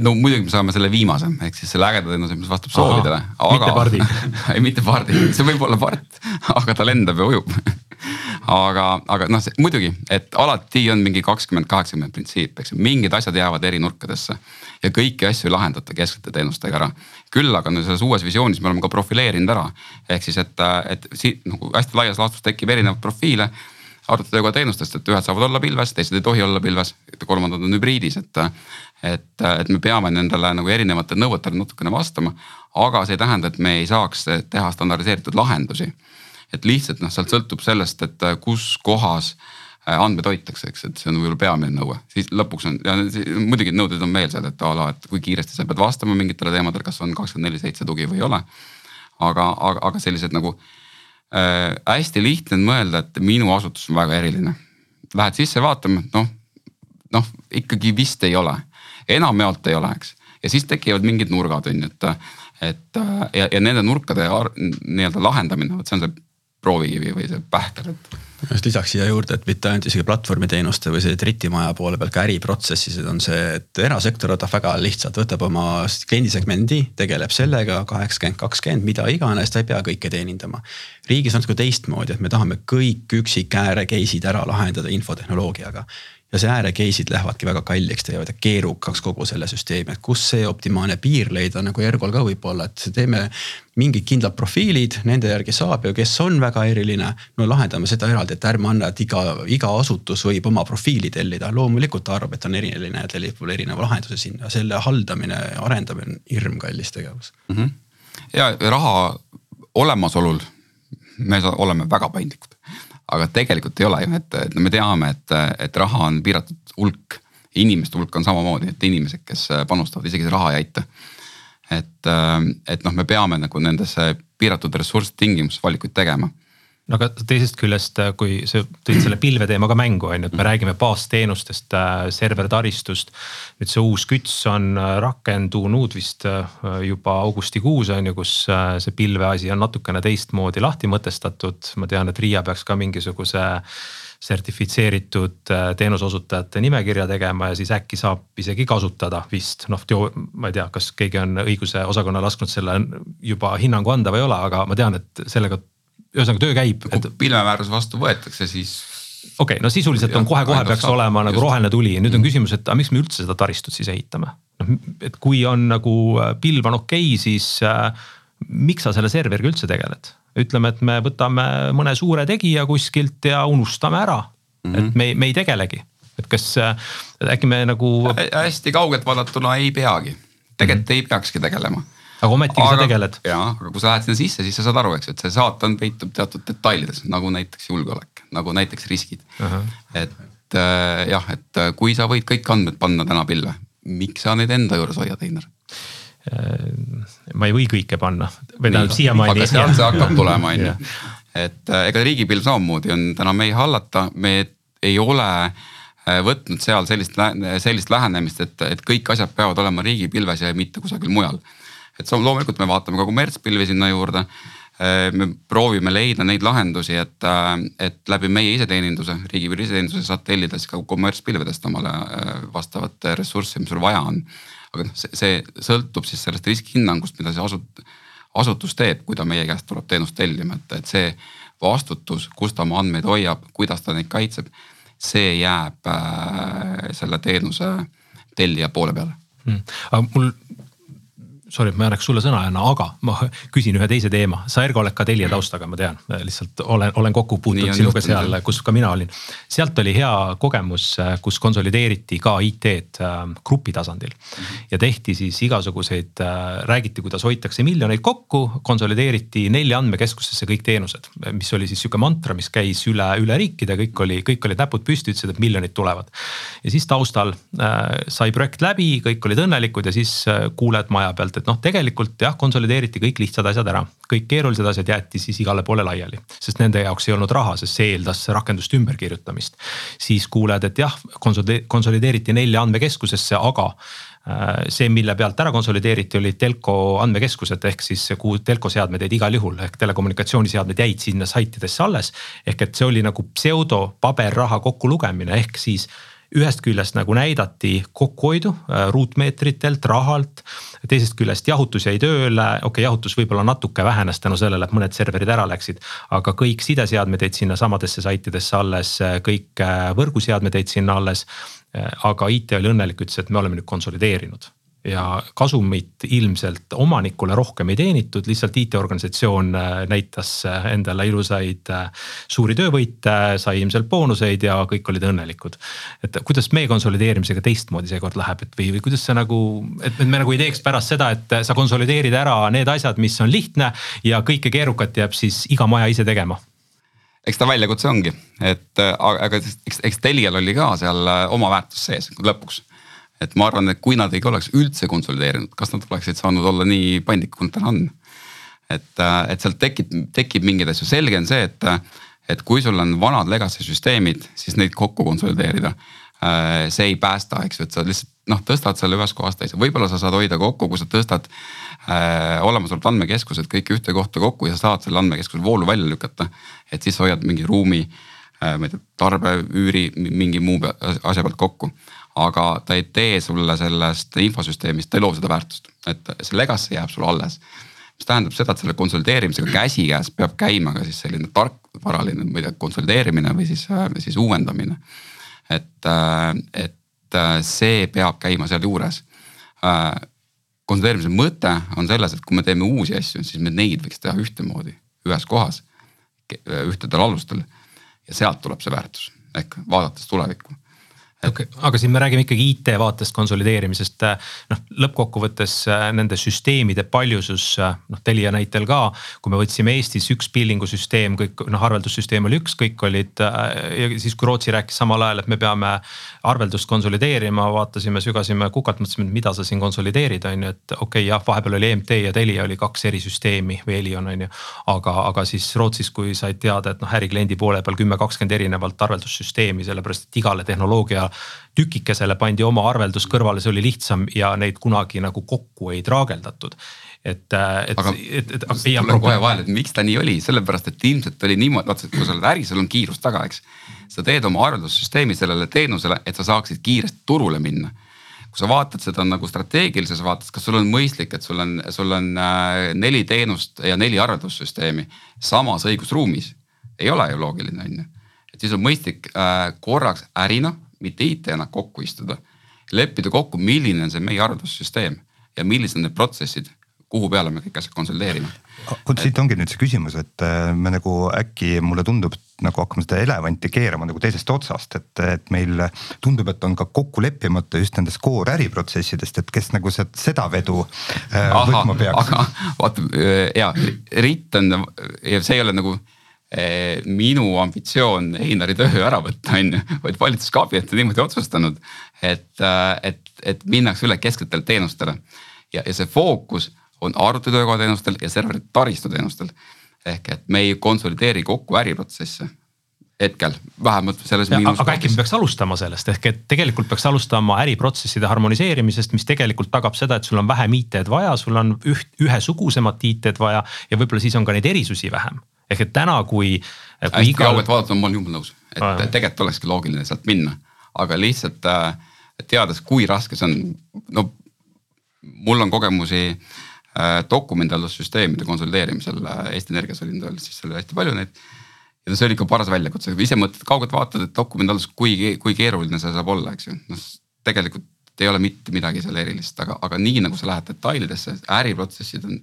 no muidugi me saame selle viimase, ehk siis selle ägeda teenuse, mis vastab soovidele. mitte pardi ei, mitte pardi, see võib olla part, aga ta lendab ja ujub aga, aga noh, muidugi, et alati on mingi kakskümmend, kaheksakümmend printsiip, eks ju, mingid asjad jäävad eri nurkadesse. ja kõiki asju ei lahendata kesksete teenustega ära. küll aga no selles uues visioonis me oleme ka profileerinud ära. ehk siis, et, et siit nagu hästi laias laastus tekib erinevaid profiile arvutada ka teenustest, et ühed saavad olla pilves, teised ei tohi olla pilves, kolmandad on hübriidis, et. Et, et me peame nendele nagu erinevatele nõuetele natukene vastama, aga see ei tähenda, et me ei saaks teha standardiseeritud lahendusi. et lihtsalt noh, sealt sõltub sellest, et kus kohas äh, andmeid hoitakse, eks, et see on võib-olla peamine nõue, siis lõpuks on ja muidugi nõuded on veel seal, et a la, et kui kiiresti sa pead vastama mingitele teemadele, kas on kakskümmend neli seitse tugi või ei ole. aga, aga, aga sellised nagu äh, hästi lihtne on mõelda, et minu asutus on väga eriline. Lähed sisse vaatama, noh, noh ikkagi vist ei ole, enamjaolt ei ole, eks. ja siis tekivad mingid nurgad on ju, et, et ja, ja nende nurkade nii-öelda lahendamine, vot see on see proovikivi või see pähkel, et just lisaks siia juurde, et mitte ainult isegi platvormiteenuste või see tritimaja poole peal, ka äriprotsessis on see, et erasektor võtab väga lihtsalt, võtab oma kliendisegmendi, tegeleb sellega kaheksakümmend, kakskümmend, mida iganes, ta ei pea kõike teenindama. riigis on natuke teistmoodi, et me tahame kõik üksik ääre case'id ära lahendada infotehnoloogiaga ja see ääre case'id lähevadki väga kalliks, teevad keerukaks kogu selle süsteemi, et kus see optimaalne piir leida nagu Ergol ka võib-olla, et teeme mingid kindlad profiilid, nende järgi saab ja kes on väga eriline. no lahendame seda eraldi, et ärme anna, et iga, iga asutus võib oma profiili tellida, loomulikult ta arvab, et on eriline ja tellib erineva lahenduse sinna, selle haldamine ja arendamine on hirmkallis tegevus mm. -hmm. ja raha olemasolul me oleme väga paindlikud aga tegelikult ei ole ju, et, et me teame, et, et raha on piiratud hulk. inimeste hulk on samamoodi, et inimesed, kes panustavad, isegi see raha ei aita. et, et noh, me peame nagu nendesse piiratud ressursside tingimustes valikuid tegema no aga teisest küljest, äh, kui sa tõid selle pilve teema ka mängu, on ju, et me räägime baasteenustest, äh, servertaristust. nüüd see uus küts on äh, rakendunud vist juba augustikuus on ju, kus see pilveasi on natukene teistmoodi lahti mõtestatud. ma tean, et Riia peaks ka mingisuguse sertifitseeritud teenuseosutajate nimekirja tegema ja siis äkki saab isegi kasutada vist noh, ma ei tea, kas keegi on õiguse osakonna lasknud selle juba hinnangu anda või ei ole, aga ma tean, et sellega ühesõnaga töö käib. kui et... pilvemäärus vastu võetakse, siis. okei okay,, no sisuliselt on kohe-kohe peaks saab, olema nagu just. roheline tuli, nüüd on mm. küsimus, et aga miks me üldse seda taristut siis ehitame? noh, et kui on nagu äh, pilv on okei okay,, siis äh, miks sa selle serveriga üldse tegeled? ütleme, et me võtame mõne suure tegija kuskilt ja unustame ära mm, -hmm. et me, me ei tegelegi, et kas äkki me nagu. hästi kaugelt vaadatuna ei peagi, tegelikult mm -hmm. ei peakski tegelema aga ometigi aga, sa tegeled. jaa, aga kui sa lähed sinna sisse, siis sa saad aru, eks ju, et see saatan peitub teatud detailides nagu näiteks julgeolek, nagu näiteks riskid uh. -huh. et äh, jah, et kui sa võid kõik andmed panna täna pilve, miks sa neid enda juures hoiad, Einar? Äh, ma ei või kõike panna või tähendab siiamaani. aga sealt see hakkab tulema, on ju. et äh, ega riigipilv samamoodi on täna meie hallata, me ei ole äh, võtnud seal sellist, sellist lähenemist, et, et kõik asjad peavad olema riigipilves ja mitte kusagil mujal. Et loomulikult me vaatame ka kommertspilvi sinna juurde. me proovime leida neid lahendusi, et, et läbi meie iseteeninduse, riigipilvi iseteeninduse saad tellida siis ka kommertspilvedest omale vastavat ressurssi, mis sul vaja on. Aga noh, see, see sõltub siis sellest riskihinnangust, mida see asut-, asutus teeb, kui ta meie käest tuleb teenust tellima, et, et see vastutus, kus ta oma andmeid hoiab, kuidas ta neid kaitseb, see jääb äh, selle teenuse tellija poole peale. Hmm.. aga mul sorry, et ma ei annaks sulle sõna, Anna, aga ma küsin ühe teise teema. sa Ergo oled ka Telia taustaga, ma tean, lihtsalt olen, olen kokku puutunud sinuga seal, kus ka mina olin. sealt oli hea kogemus, kus konsolideeriti ka IT-d äh, grupi tasandil ja tehti siis igasuguseid äh,, räägiti, kuidas hoitakse miljoneid kokku, konsolideeriti nelja andmekeskusesse kõik teenused, mis oli siis sihuke mantra, mis käis üle, üle riikide, kõik oli, kõik olid näpud püsti, ütlesid, et miljonid tulevad. ja siis taustal äh, sai projekt läbi, kõik olid õnnelikud ja siis äh, kuuled maja pealt, et noh, tegelikult jah, konsolideeriti kõik lihtsad asjad ära, kõik keerulised asjad jäeti siis igale poole laiali, sest nende jaoks ei olnud raha, sest see eeldas rakenduste ümberkirjutamist. siis kuuled, et jah, konsolideeriti nelja andmekeskusesse, aga äh, see, mille pealt ära konsolideeriti, olid telko andmekeskused ehk siis kuhu telko seadmed jäid igal juhul ehk telekommunikatsiooniseadmed jäid sinna saitidesse alles. ehk et see oli nagu pseudo paberraha kokkulugemine ehk siis ühest küljest nagu näidati kokkuhoidu äh, ruutmeetritelt, rahalt. teisest küljest jahutus jäi tööle, okei okay,, jahutus võib-olla natuke vähenes tänu sellele, et mõned serverid ära läksid. aga kõik sideseadmed jäid sinna samadesse saitidesse alles, kõik äh, võrguseadmed jäid sinna alles. Äh, aga IT oli õnnelik, ütles, et me oleme nüüd konsolideerinud ja kasumit ilmselt omanikule rohkem ei teenitud, lihtsalt IT-organisatsioon äh, näitas äh, endale ilusaid äh, suuri töövõite, sai ilmselt boonuseid ja kõik olid õnnelikud. et kuidas meie konsolideerimisega teistmoodi seekord läheb, et või, või kuidas see nagu, et me nagu ei teeks pärast seda, et sa konsolideerid ära need asjad, mis on lihtne ja kõike keerukat jääb siis iga maja ise tegema eks ta väljakutse ongi, et aga eks, eks Telial oli ka seal oma väärtus sees lõpuks et ma arvan, et kui nad ei oleks üldse konsolideerinud, kas nad oleksid saanud olla nii paindlikud, kui nad täna on. et, et sealt tekib, tekib mingeid asju, selge on see, et, et kui sul on vanad legacy süsteemid, siis neid kokku konsolideerida. Äh, see ei päästa, eks ju, et sa lihtsalt noh, tõstad selle ühes kohas täis, võib-olla sa saad hoida kokku, kui sa tõstad äh, olemasolevad andmekeskused kõik ühte kohta kokku ja sa saad selle andmekeskuse voolu välja lükata. et siis hoiad mingi ruumi äh,, ma ei tea, tarbe, üüri, mingi muu asja pealt kokku aga ta ei tee sulle sellest infosüsteemist, ta ei loo seda väärtust, et see legacy jääb sulle alles. mis tähendab seda, et selle konsolideerimisega käsikäes peab käima ka siis selline tarkvaraline, ma ei tea, konsolideerimine või siis, siis uuendamine. et, et see peab käima sealjuures konsolideerimise mõte on selles, et kui me teeme uusi asju, siis me neid võiks teha ühtemoodi, ühes kohas, ühtedel alustel. Ja sealt tuleb see väärtus. Ehk vaadates tulevikku okay,. aga siin me räägime ikkagi IT vaatest konsolideerimisest, noh lõppkokkuvõttes äh, nende süsteemide paljusus, äh, noh Telia näitel ka. kui me võtsime Eestis üks billing'u süsteem, kõik noh arveldussüsteem oli üks, kõik olid äh, ja siis, kui Rootsi rääkis samal ajal, et me peame arveldust konsolideerima, vaatasime, sügasime kukalt, mõtlesime, et mida sa siin konsolideerid, on ju, et okei okay,, jah, vahepeal oli EMT ja Telia oli kaks eri süsteemi või Elion on ju. aga, aga siis Rootsis, kui said teada, et noh ärikliendi poole peal kümme, kakskümmend erinevat arveldussüsteemi, sellepärast et igale tehnoloogia tükikesele pandi oma arveldus kõrvale, see oli lihtsam ja neid kunagi nagu kokku ei traageldatud et, et. aga et, et, et, tulen kohe vahele, et miks ta nii oli, sellepärast et ilmselt oli niimoodi, vaata kui sa oled äris, sul on kiirus taga, eks. sa teed oma arveldussüsteemi sellele teenusele, et sa saaksid kiiresti turule minna. kui sa vaatad seda nagu strateegilises vaates, kas sul on mõistlik, et sul on, sul on äh, neli teenust ja neli arveldussüsteemi samas õigusruumis, ei ole ju loogiline, on ju. et siis on mõistlik äh, korraks ärina mitte IT-na kokku istuda, leppida kokku, milline on see meie arveldussüsteem ja millised on need protsessid, kuhu peale me kõik asjad konsolideerime. vot siit ongi nüüd see küsimus, et äh, me nagu äkki mulle tundub, nagu hakkame seda elevanti keerama nagu teisest otsast, et, et meil tundub, et on ka kokku leppimata just nendest core äriprotsessidest, et kes nagu seda vedu äh, Aha, võtma peaks. aga vaata ja RIT on, see ei ole nagu minu ambitsioon Einari töö ära võtta, on ju, vaid valitsuskabinet on niimoodi otsustanud, et, äh, et, et minnakse üle kesksetele teenustele ja, ja see fookus on arvutitöökohateenustel ja serveri taristuteenustel. ehk et me ei konsolideeri kokku äriprotsesse hetkel, vähemalt selles. aga äkki me peaks alustama sellest, ehk et tegelikult peaks alustama äriprotsesside harmoniseerimisest, mis tegelikult tagab seda, et sul on vähem IT-d vaja, sul on üht, ühesugusemat IT-d vaja ja võib-olla siis on ka neid erisusi vähem. Ehk et täna, kui, kui. hästi igal... kaugelt vaadates ma olen jumala nõus, et ah, tegelikult olekski loogiline sealt minna, aga lihtsalt äh, teades, kui raske see on, no mul on kogemusi äh, dokumendihaldussüsteemide konsolideerimisel äh, Eesti Energias oli nüüd siis oli hästi palju neid. ja see oli ikka paras väljakutse, ise mõtled, kaugelt vaatad, et dokumendihalduses, kui, kui keeruline see saab olla, eks ju, noh tegelikult ei ole mitte midagi seal erilist, aga, aga nii nagu sa lähed detailidesse, äriprotsessid on,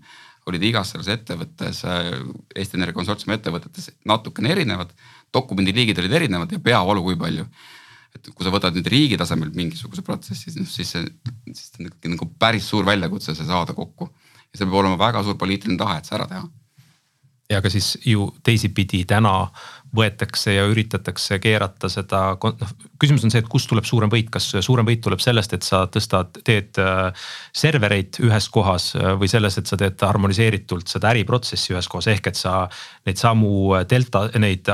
olid igas selles ettevõttes, äh, Eesti Energia konsortsiumi ettevõtetes natukene erinevad. dokumendiliigid olid erinevad ja peavalu kui palju et kui sa võtad nüüd riigi tasemel mingisuguse protsessi, siis see, siis see on ikkagi nagu päris suur väljakutse see saada kokku. ja see peab olema väga suur poliitiline tahe, et see ära teha. ja aga siis ju teisipidi täna võetakse ja üritatakse keerata seda, noh küsimus on see, et kust tuleb suurem võit, kas suurem võit tuleb sellest, et sa tõstad, teed äh, servereid ühes kohas äh, või selles, et sa teed harmoniseeritult seda äriprotsessi ühes kohas, ehk et sa neid samu delta, neid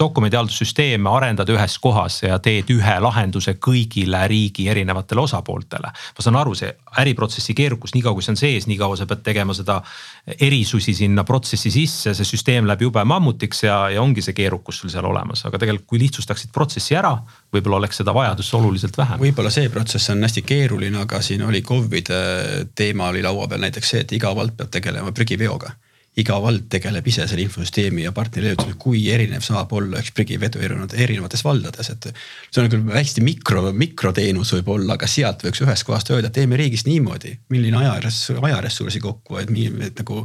dokumendihaldussüsteeme arendad ühes kohas ja teed ühe lahenduse kõigile riigi erinevatele osapooltele. ma saan aru, see äriprotsessi keerukus, niikaua kui see on sees, niikaua sa pead tegema seda erisusi sinna protsessi sisse, see süsteem läheb jube mammutiks ja, ja ongi see keerukus sul seal olemas, aga tegelikult kui lihtsustaksid protsessi ära, võib-olla oleks seda vajadust oluliselt vähem. võib-olla see protsess on hästi keeruline, aga siin oli KOV-ide teema oli laua peal näiteks see, et iga vald peab tegelema prügiveoga iga vald tegeleb ise selle infosüsteemi ja partneri leiutamisega, kui erinev saab olla üks prügivedu erinevad, erinevates valdades, et. see on küll hästi mikro, mikroteenus võib-olla, aga sealt võiks ühest kohast öelda, teeme riigis niimoodi, milline ajaressursi, ajaressursi kokku, et, et nagu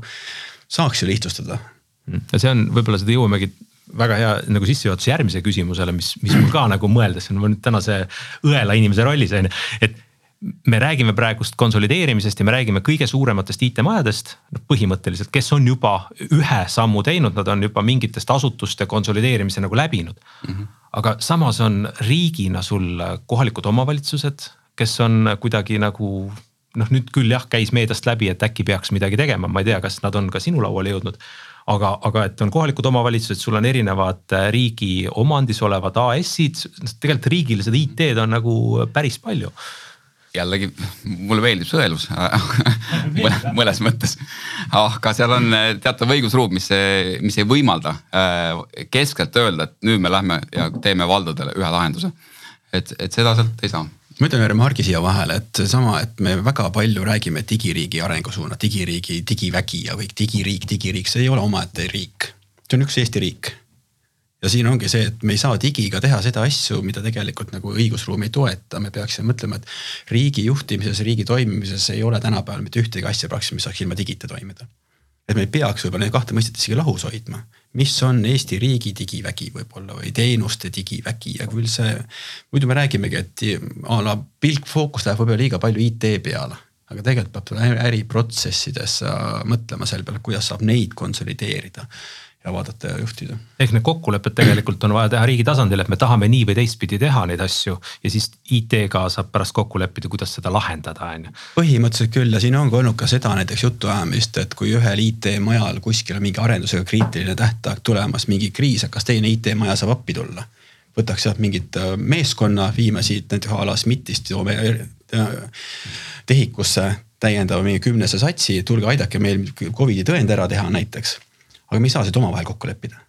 saaks ju lihtsustada. ja see on, võib-olla seda jõuamegi väga hea nagu sissejuhatus järgmise küsimusele, mis, mis mul ka nagu mõeldes on, ma nüüd tänase õela inimese rollis on ju, et me räägime praegust konsolideerimisest ja me räägime kõige suurematest IT-majadest, noh põhimõtteliselt, kes on juba ühe sammu teinud, nad on juba mingitest asutuste konsolideerimise nagu läbinud mm. -hmm. aga samas on riigina sul kohalikud omavalitsused, kes on kuidagi nagu noh, nüüd küll jah, käis meediast läbi, et äkki peaks midagi tegema, ma ei tea, kas nad on ka sinu lauale jõudnud. aga, aga et on kohalikud omavalitsused, sul on erinevad riigi omandis olevad AS-id, tegelikult riigil seda IT-d on nagu päris palju jällegi mulle meeldib sõelus mõnes mõttes. aga seal on eh, teatav õigusruum, mis, mis ei võimalda eh, keskelt öelda, et nüüd me lähme ja teeme valdadele ühe lahenduse. et, et seda sealt ei saa ma ütlen ühe remargi siia vahele, et seesama, et me väga palju räägime digiriigi arengusuunad, digiriigi, digivägi ja kõik digiriik, digiriik, see ei ole omaette riik. see on üks Eesti riik ja siin ongi see, et me ei saa digiga teha seda asju, mida tegelikult nagu õigusruum ei toeta, me peaksime mõtlema, et riigi juhtimises, riigi toimimises ei ole tänapäeval mitte ühtegi asja praktiliselt, mis saaks ilma digita toimida. et me ei peaks võib-olla neid kahte mõistet isegi lahus hoidma, mis on Eesti riigi digivägi võib-olla või teenuste digivägi ja küll see. muidu me räägimegi, et a la pilk, fookus läheb võib-olla liiga palju IT peale aga tegelikult peab äriprotsessides mõtlema selle peale, kuidas saab neid konsolideerida ja vaadata ja juhtida. ehk need kokkulepped tegelikult on vaja teha riigi tasandil, et me tahame nii või teistpidi teha neid asju ja siis IT-ga saab pärast kokku leppida, kuidas seda lahendada, on ju. põhimõtteliselt küll ja siin on ka olnud ka seda näiteks jutuajamist, et kui ühel IT-majal kuskil on mingi arendusega kriitiline tähtaeg tulemas, mingi kriis, kas teine IT-maja saab appi tulla. võtaks sealt mingit äh, meeskonna, viime siit näiteks a la SMIT-ist, toome äh, TEHIK-usse täiendava mingi kümnese satsi, tulge aidake meil Covidi tõend ära teha näiteks aga me ei saa seda omavahel kokku leppida.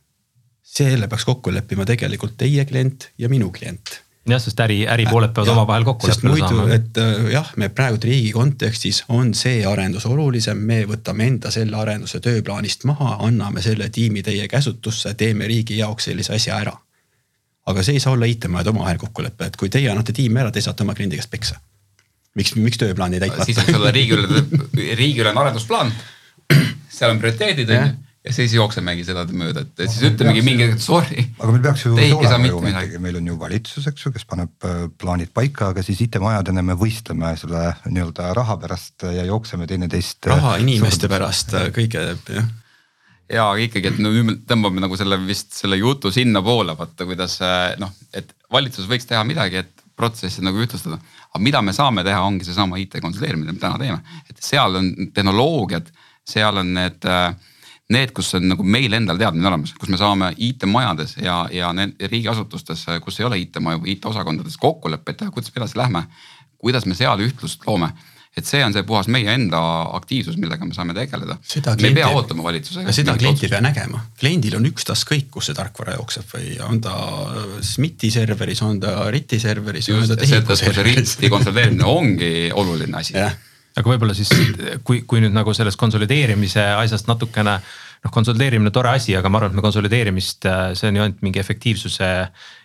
selle peaks kokku leppima tegelikult teie klient ja minu klient jah, sest äri, äripooled peavad omavahel kokku leppima saama. et äh, jah, me praegu riigi kontekstis on see arendus olulisem, me võtame enda selle arenduse tööplaanist maha, anname selle tiimi teie käsutusse, teeme riigi jaoks sellise asja ära. aga see ei saa olla IT-majade omavahel kokkulepe, et kui teie annate tiimi ära, te saate oma kliendi käest peksa miks, miks tööplaan jäi siis on sul riigiülene, riigiülene arendusplaan. seal on prioriteedid on ju ja siis jooksemegi seda mööda, et siis ütlemegi mingi hetk sorry. aga meil peaks ju olema ju ometigi, meil on ju valitsus, eks ju, kes paneb äh, plaanid paika, aga siis IT-majadena me võistleme selle nii-öelda raha pärast ja jookseme teineteist. Äh, raha inimeste pärast äh, kõige jah ja ikkagi, et no nüüd me tõmbame nagu selle vist selle jutu sinnapoole, vaata kuidas noh, et valitsus võiks teha midagi, et protsessi nagu ühtlustada. aga mida me saame teha, ongi seesama IT konsolideerimine, mida me täna teeme, et seal on tehnoloogiad, seal on need äh, need, kus on nagu meil endal teadmine olemas, kus me saame IT-majades ja, ja riigiasutustes, kus ei ole IT-maju IT-osakondades kokkuleppeid teha, kuidas me edasi lähme. kuidas me seal ühtlust loome et see on see puhas meie enda aktiivsus, millega me saame tegeleda. me ei pea ootama valitsusega. seda klienti ei pea nägema, kliendil on ükstaskõik, kus see tarkvara jookseb või on ta SMIT-i serveris, on ta RIT-i serveris. just, seetõttu see RIT-i konsolideerimine ongi oluline asi aga võib-olla siis, kui, kui nüüd nagu sellest konsolideerimise asjast natukene noh, konsolideerimine tore asi, aga ma arvan, et me konsolideerimist, see on ju ainult mingi efektiivsuse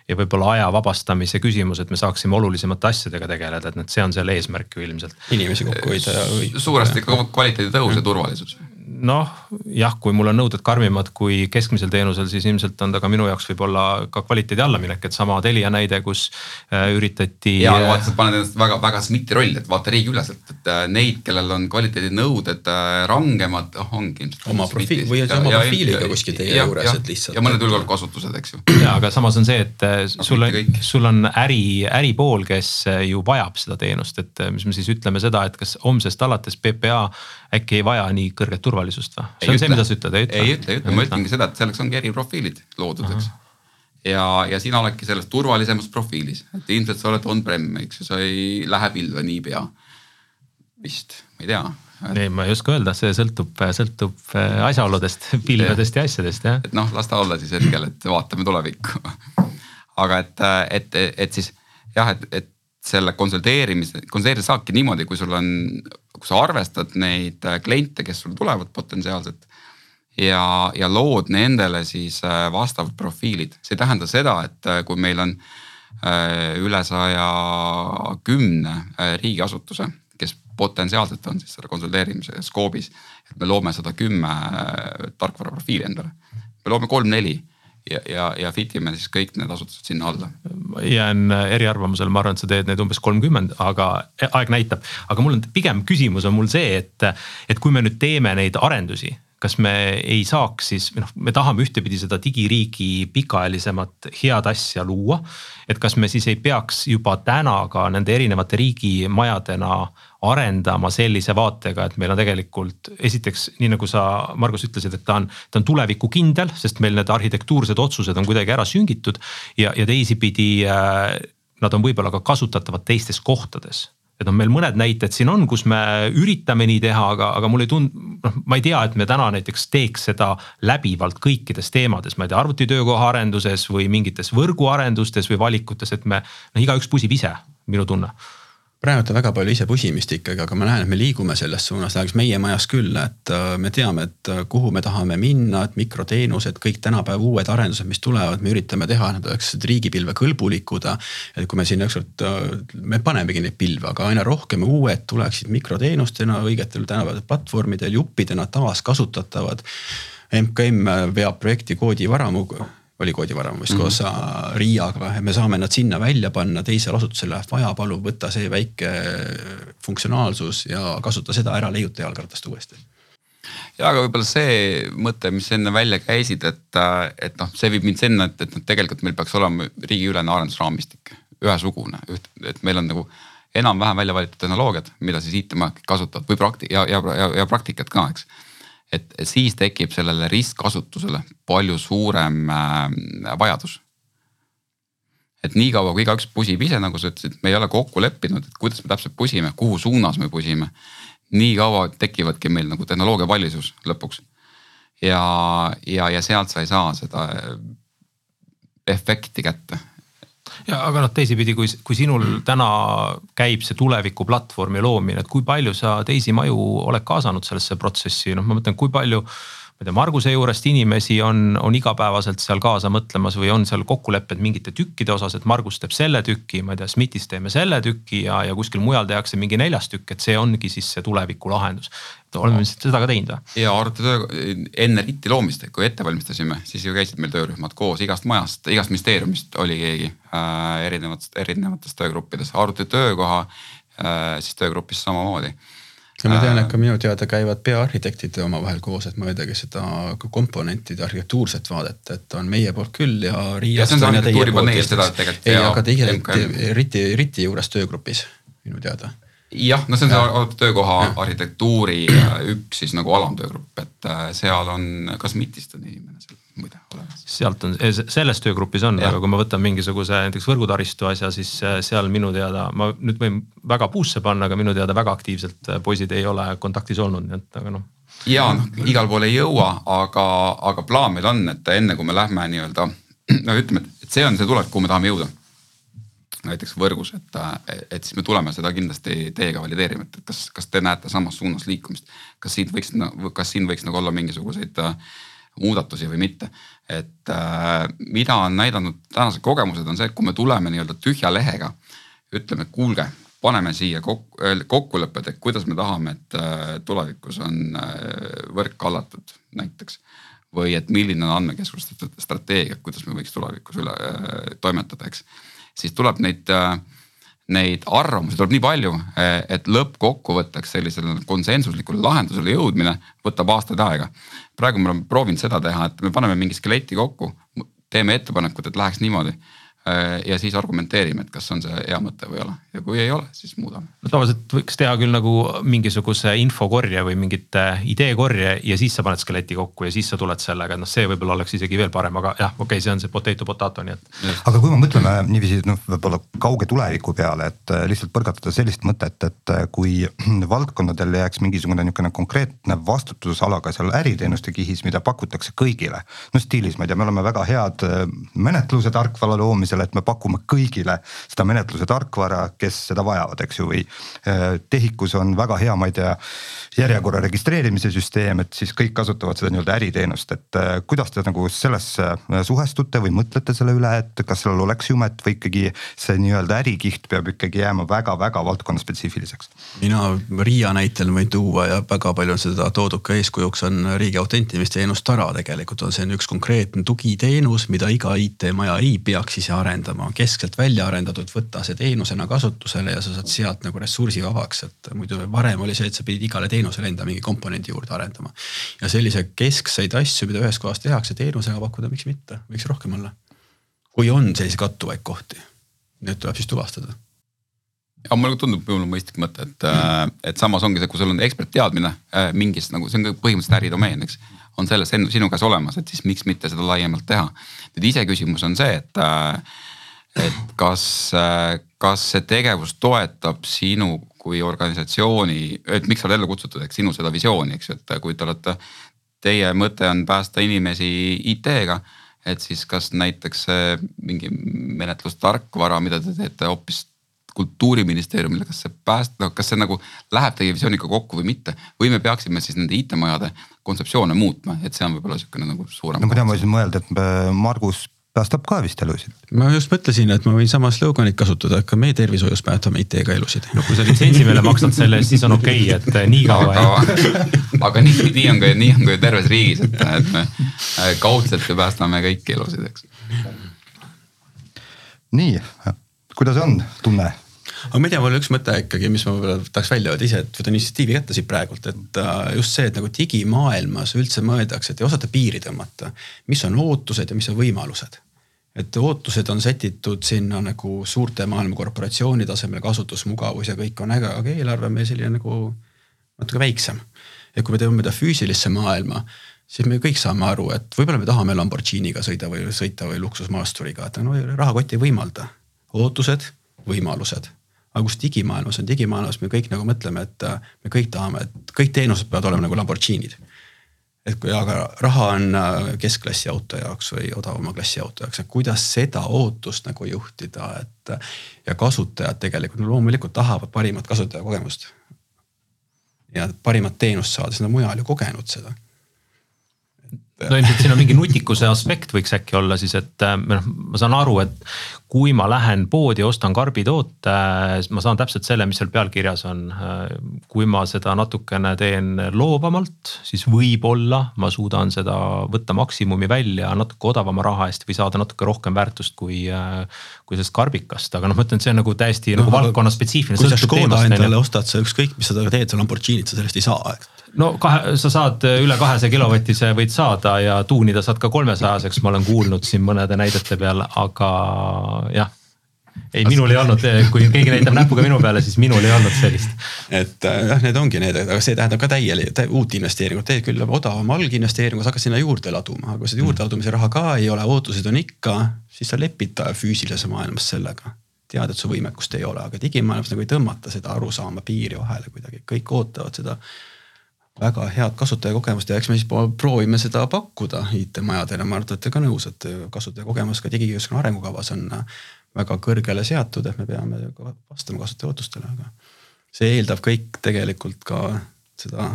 ja võib-olla aja vabastamise küsimus, et me saaksime olulisemate asjadega tegeleda, et noh, see on selle eesmärk ju ilmselt. inimesi kokku hoida ja. suuresti kvaliteedi tõus ja turvalisus noh, jah, kui mul on nõuded karmimad kui keskmisel teenusel, siis ilmselt on ta ka minu jaoks võib-olla ka kvaliteedi allaminek, et sama Telia näide, kus äh, üritati. ja vaata, sa paned ennast väga-väga SMIT-i rolli, et vaata riigiüleselt, et äh, neid, kellel on kvaliteedinõuded äh, rangemad, oh ongi ilmselt. oma profiil või oma profiiliga kuskil teie ja, juures, et lihtsalt. ja mõned julgeolekuasutused, eks ju. ja, aga samas on see, et sul, sul on äri, äripool, kes ju vajab seda teenust, et mis me siis ütleme seda, et kas homsest alates PPA äkki ei vaja nii kõrget turvalisust või? see on ütle. see, mida sa ütled, ei ütle? ei ütle, ei ütle, ma ütlengi seda, et selleks ongi eriprofiilid loodud, eks. ja, ja sina oledki selles turvalisemas profiilis, et ilmselt sa oled on-prem, eks ju, sa ei lähe pilve niipea. vist, ma ei tea et.... ei, ma ei oska öelda, see sõltub, sõltub äh, asjaoludest, pilvedest ja asjadest jah. et noh, las ta olla siis hetkel, et vaatame tulevikku aga et, et, et siis jah, et, et selle konsolideerimise, konsolideerida saabki niimoodi, kui sul on, kui sa arvestad neid äh, kliente, kes sul tulevad potentsiaalselt. ja, ja lood nendele siis äh, vastavad profiilid, see ei tähenda seda, et äh, kui meil on üle saja kümne riigiasutuse, kes potentsiaalselt on siis selle konsolideerimise skoobis. et me loome sada kümme tarkvaraprofiili endale, me loome kolm-neli ja, ja, ja fit ime siis kõik need asutused sinna alla. jään eriarvamusele, ma arvan, et sa teed neid umbes kolmkümmend, aga aeg näitab, aga mul on pigem küsimus on mul see, et, et kui me nüüd teeme neid arendusi kas me ei saaks siis, noh, me tahame ühtepidi seda digiriigi pikaajalisemat head asja luua. et kas me siis ei peaks juba täna ka nende erinevate riigimajadena arendama sellise vaatega, et meil on tegelikult esiteks nii nagu sa, Margus ütlesid, et ta on, ta on tulevikukindel, sest meil need arhitektuursed otsused on kuidagi ära süngitud ja, ja teisipidi äh, nad on võib-olla ka kasutatavad teistes kohtades et noh, meil mõned näited siin on, kus me üritame nii teha, aga, aga mulle ei tund-, noh, ma ei tea, et me täna näiteks teeks seda läbivalt kõikides teemades, ma ei tea, arvutitöökoha arenduses või mingites võrguarendustes või valikutes, et me noh, igaüks pusib ise, minu tunne praegu on väga palju ise pusimist ikkagi, aga ma näen, et me liigume selles suunas, läheks meie majas küll, et äh, me teame, et äh, kuhu me tahame minna, et mikroteenused, kõik tänapäeva uued arendused, mis tulevad, me üritame teha, nad oleksid riigipilve kõlbulikud. et kui me siin ükskord, äh, me panemegi neid pilve, aga aina rohkem uued tuleksid mikroteenustena õigetel tänapäevasel platvormidel, juppidena taaskasutatavad. MKM veab projekti koodivaramu oli koodivaramu vist mm -hmm. koos äh, Riiaga, me saame nad sinna välja panna, teisel asutusel läheb vaja, palun võta see väike funktsionaalsus ja kasuta seda ära, leiuta jalgratast uuesti. Ja aga võib-olla see mõte, mis enne välja käisid, et, äh, et noh, see viib mind sinna, et, et noh, tegelikult meil peaks olema riigiülene arendusraamistik, ühesugune, et meil on nagu enam-vähem välja valitud tehnoloogiad, mida siis IT-majad kasutavad või prakti- ja, ja, ja, ja praktikat ka, eks. Et siis tekib sellele ristkasutusele palju suurem äh, vajadus. et niikaua kui igaüks pusib ise, nagu sa ütlesid, me ei ole kokku leppinud, et kuidas me täpselt pusime, kuhu suunas me pusime. nii kaua tekivadki meil nagu tehnoloogia valisus lõpuks. ja, ja, ja sealt sa ei saa seda efekti kätte ja aga noh, teisipidi, kui, kui sinul täna käib see tuleviku platvormi loomine, et kui palju sa teisi maju oled kaasanud sellesse protsessi, noh, ma mõtlen, kui palju ma ei tea, Marguse juurest inimesi on, on igapäevaselt seal kaasa mõtlemas või on seal kokkulepped mingite tükkide osas, et Margus teeb selle tüki, ma ei tea, SMIT-is teeme selle tüki ja, ja kuskil mujal tehakse mingi neljas tükk, et see ongi siis see tuleviku lahendus. oleme vist seda ka teinud või? ja arvutitöö enne RIT-i loomist, kui ette valmistasime, siis ju käisid meil töörühmad koos igast majast, igast ministeeriumist oli keegi äh, erinevatest, erinevates töögruppides, arvutitöökoha äh, siis töögrupis samamoodi ja ma tean, et ka minu teada käivad peaarhitektid omavahel koos, et mõõdagi seda komponentide arhitektuurset vaadet, et on meie poolt küll ja. ja see on see arhitektuuri paneel, seda tegelikult. ei, aga tegelikult RIT-i, RIT-i juures töögrupis minu teada jah, no see on see töökoha ja. arhitektuuri äh, üks siis nagu alamtöögrupp, et äh, seal on, kas MIT-ist on inimene seal muide olemas. Sealt on, selles töögrupis on, aga kui ma võtan mingisuguse näiteks võrgutaristu asja, siis äh, seal minu teada, ma nüüd võin väga puusse panna, aga minu teada väga aktiivselt äh, poisid ei ole kontaktis olnud, nii et aga noh. ja noh, igal pool ei jõua, aga, aga plaan meil on, et enne kui me lähme nii-öelda no ütleme, et see on see tulek, kuhu me tahame jõuda näiteks võrgus, et, et siis me tuleme seda kindlasti teiega valideerima, et kas, kas te näete samas suunas liikumist. kas siin võiks, kas siin võiks nagu olla mingisuguseid äh, muudatusi või mitte. et äh, mida on näidanud tänased kogemused, on see, et kui me tuleme nii-öelda tühja lehega, ütleme, kuulge, paneme siia kokku, äh, kokkulepped, et kuidas me tahame, et äh, tulevikus on äh, võrk hallatud näiteks. või et milline on andmekeskuste strateegia, kuidas me võiks tulevikus üle äh, toimetada, eks. siis tuleb neid äh, neid arvamusi tuleb nii palju, et lõppkokkuvõtteks sellisele konsensuslikule lahendusele jõudmine võtab aastaid aega. praegu me oleme proovinud seda teha, et me paneme mingi skeleti kokku, teeme ettepanekud, et läheks niimoodi ja siis argumenteerime, et kas on see hea mõte või ei ole ja kui ei ole, siis muudame. no tavaliselt võiks teha küll nagu mingisuguse infokorje või mingite ideekorje ja siis sa paned skeleti kokku ja siis sa tuled sellega, et noh, see võib-olla oleks isegi veel parem, aga jah, okei okay,, see on see potato potato, nii et. aga kui me mõtleme niiviisi noh, võib-olla kauge tuleviku peale, et äh, lihtsalt põrgatada sellist mõtet, et äh, kui valdkondadel jääks mingisugune niisugune konkreetne vastutusala ka seal äriteenuste kihis, mida pakutakse kõigile. no stiilis, ma ei tea, me oleme väga head menetluse tarkvara loomisel sellisele, et me pakume kõigile seda menetluse tarkvara, kes seda vajavad, eks ju, või äh, TEHIK-us on väga hea, ma ei tea, järjekorra registreerimise süsteem, et siis kõik kasutavad seda nii-öelda äriteenust, et äh, kuidas te nagu sellesse äh, suhestute või mõtlete selle üle, et kas sellel oleks jumet või ikkagi see nii-öelda ärikiht peab ikkagi jääma väga-väga valdkonna spetsiifiliseks? mina Riia näitel võin tuua ja väga palju on seda toodud ka eeskujuks, on riigi autentimisteenus Tara tegelikult on see on üks konkreetne tugiteenus, mida iga IT-maja ei peaks ise arendama, keskselt välja arendatud, võtta see teenusena kasutusele ja sa saad sealt nagu ressursi vabaks, et muidu varem oli see, et sa pidid igale teenusele enda mingi komponendi juurde arendama. ja sellise keskseid asju, mida ühes kohas tehakse teenusega pakkuda, miks mitte, võiks rohkem olla. kui on selliseid kattuvaid kohti, need tuleb siis tuvastada aga mulle tundub võib-olla mõistlik mõte, et mm., et samas ongi see, kui sul on ekspertteadmine äh, mingis nagu see on ka põhimõtteliselt äridomeen, eks on selles sinu käes olemas, et siis miks mitte seda laiemalt teha. nüüd iseküsimus on see, et, äh, et kas, äh, kas see tegevus toetab sinu kui organisatsiooni, et miks sa oled ellu kutsutud, eks sinu seda visiooni, eks ju, et kui te olete, teie mõte on päästa inimesi IT-ga et siis kas näiteks mingi menetlustarkvara, mida te teete hoopis kultuuriministeeriumile, kas see pääst-, noh, kas see nagu läheb teie visiooniga kokku või mitte. või me peaksime siis nende IT-majade kontseptsioone muutma, et see on võib-olla sihukene nagu suurem. no tean, ma võisin mõelda, et äh, Margus päästab ka vist elusid. ma just mõtlesin, et ma võin sama sloganit kasutada, et ka meie tervishoius päästame IT-ga elusid. no kui sa litsentsi meile maksad selle eest, siis on okei okay,, et äh, nii kaua aga, aga nii, nii on ka, nii on ka ju terves riigis, et, et me äh, kaudselt ju päästame kõiki elusid, eks. nii, kuidas on tunne? Aga ma ei tea, mul üks mõte ikkagi, mis ma võib-olla tahaks välja öelda ise, et võtan initsiatiivi kätte siit praegult, et äh, just see, et nagu digimaailmas üldse mõeldakse, et ei osata piiri tõmmata. mis on ootused ja mis on võimalused? et ootused on sätitud sinna nagu suurte maailma korporatsiooni tasemel, kasutusmugavus ja kõik on äge, aga eelarve on meil selline nagu natuke väiksem. ja kui me teeme mida füüsilisse maailma, siis me kõik saame aru, et võib-olla me tahame Lamborghiniga sõida või sõita või luksusmaasturiga, et no rahakott ei võimalda. ootused, võimalused aga kus digimaailmas on, digimaailmas me kõik nagu mõtleme, et äh, me kõik tahame, et kõik teenused peavad olema nagu Lamborghinid. et kui aga raha on äh, keskklassi auto jaoks või odavama klassi auto jaoks, et kuidas seda ootust nagu juhtida, et. Äh, ja kasutajad tegelikult no loomulikult tahavad parimat kasutajakogemust. ja parimat teenust saada, sest nad mujal ju kogenud seda no ilmselt siin on mingi nutikuse aspekt võiks äkki olla siis, et äh, noh, ma saan aru, et kui ma lähen poodi, ostan karbitoote, ma saan täpselt selle, mis seal pealkirjas on. kui ma seda natukene teen loovamalt, siis võib-olla ma suudan seda võtta maksimumi välja natuke odavama raha eest või saada natuke rohkem väärtust kui, sellest karbikast, aga noh, ma ütlen, et see on nagu täiesti no, nagu valdkonna spetsiifiline. kui sa Škoda endale ostad, sa ükskõik, mis sa teed, sa Lamborghinit sa sellest ei saa, no kahe, sa saad üle kahesaja kilovatise võid saada ja tuunida saad ka kolmesajaseks, ma olen kuulnud siin mõnede näidete peal, aga jah ei, minul ei olnud, kui keegi näitab näpuga minu peale, siis minul ei olnud sellist. et äh, jah, need ongi need, aga see tähendab ka täielik tä, uut investeeringut, teed küll odavama alginvesteeringu, sa hakkad sinna juurde laduma, aga kui seda juurde ladumise raha ka ei ole, ootused on ikka, siis sa lepid füüsilises maailmas sellega. tead, et su võimekust ei ole, aga digimaailmas nagu ei tõmmata seda arusaama piiri vahele kuidagi, kõik ootavad seda väga head kasutajakogemust ja eks me siis proovime seda pakkuda IT-majadele, ma arvan, et olete ka nõus, et kasutajakogemus ka digikeskkonna arengukavas on väga kõrgele seatud, et me peame vastama kasutaja ootustele, aga see eeldab kõik tegelikult ka seda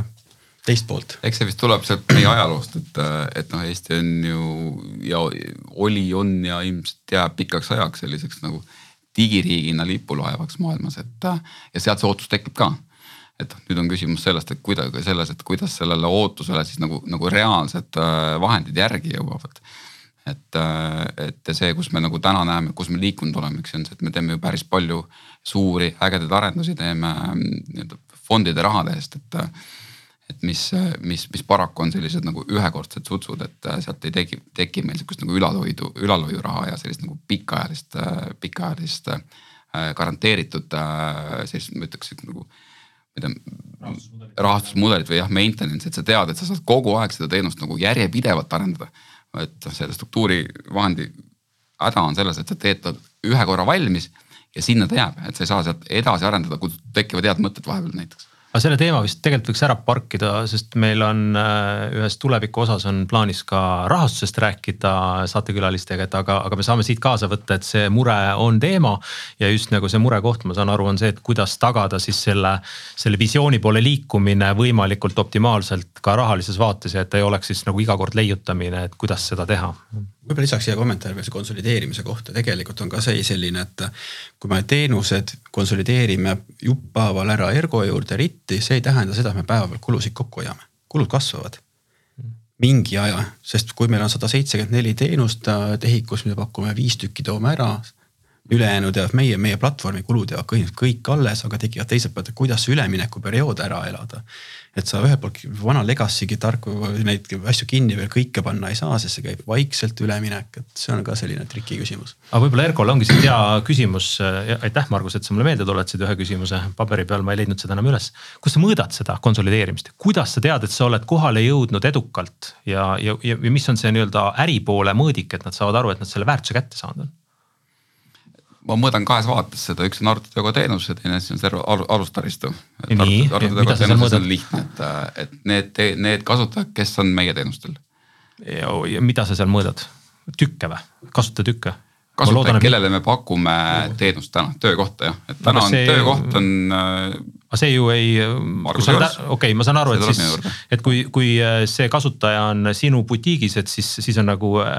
teist poolt. eks see vist tuleb sealt meie ajaloost, et, et noh, Eesti on ju ja oli, on ja ilmselt jääb pikaks ajaks selliseks nagu digiriigina lipulaevaks maailmas, et ja sealt see ootus tekib ka et nüüd on küsimus sellest, et kuidagi selles, et kuidas sellele ootusele siis nagu, nagu reaalsed äh, vahendid järgi jõuavad. et, äh, et see, kus me nagu täna näeme, kus me liikunud oleme, eks ju, on see, et me teeme ju päris palju suuri ägedaid arendusi, teeme mm, nii-öelda fondide rahade eest, et et mis, mis, mis paraku on sellised nagu ühekordsed sutsud, et sealt ei teki, teki meil sihukest nagu ülalhoidu, ülalhoiuraha ja sellist nagu pikaajalist, pikaajalist garanteeritud sellist, ma ütleks nagu tea, rahastusmudelit või jah, maintenance, et sa tead, et sa saad kogu aeg seda teenust nagu järjepidevalt arendada. et noh, selle struktuurivahendi häda on selles, et sa teed ta ühe korra valmis ja sinna ta jääb, et sa ei saa sealt edasi arendada, kui tekivad head mõtted vahepeal näiteks aga selle teema vist tegelikult võiks ära parkida, sest meil on äh, ühes tuleviku osas on plaanis ka rahastusest rääkida saatekülalistega, et aga, aga me saame siit kaasa võtta, et see mure on teema. ja just nagu see murekoht, ma saan aru, on see, et kuidas tagada siis selle, selle visiooni poole liikumine võimalikult optimaalselt ka rahalises vaates ja et ei oleks siis nagu iga kord leiutamine, et kuidas seda teha võib-olla lisaks siia kommentaari veel see konsolideerimise kohta, tegelikult on ka see selline, et kui me teenused konsolideerime jupphaaval ära Ergo juurde ritti, see ei tähenda seda, et me päevapealt kulusid kokku hoiame, kulud kasvavad mingi aja, sest kui meil on sada seitsekümmend neli teenust äh, tehikus, mida pakume, viis tükki toome ära, ülejäänud jääb meie, meie platvormi kulud jäävad kõik, kõik alles, aga tekivad teiselt poolt, et kuidas see üleminekuperiood ära elada et sa ühelt poolt vana legacy'gi tarku neid asju kinni veel kõike panna ei saa, sest see käib vaikselt üleminek, et see on ka selline triki küsimus. aga võib-olla Erkol ongi siit hea küsimus. aitäh, Margus, et sa mulle meelde tuletasid ühe küsimuse, paberi peal ma ei leidnud seda enam üles. kus sa mõõdad seda konsolideerimist, kuidas sa tead, et sa oled kohale jõudnud edukalt ja, ja, ja mis on see nii-öelda äripoole mõõdik, et nad saavad aru, et nad selle väärtuse kätte saanud on? Ma mõõdan kahes vaates seda, üks on arvutitööga teenus ja teine siis on see alustaristu. lihtne, et, et need, need kasutajad, kes on meie teenustel. ja mida sa seal mõõdad, tükke või, kasutajatükke? kasutajaid, kellele me pakume teenust täna, töökohta jah, et täna see... on töökoht on. Äh, aga see ju ei, okei ma saan aru, et siis, et kui, kui äh, see kasutaja on sinu butiigis, et siis, siis on nagu äh,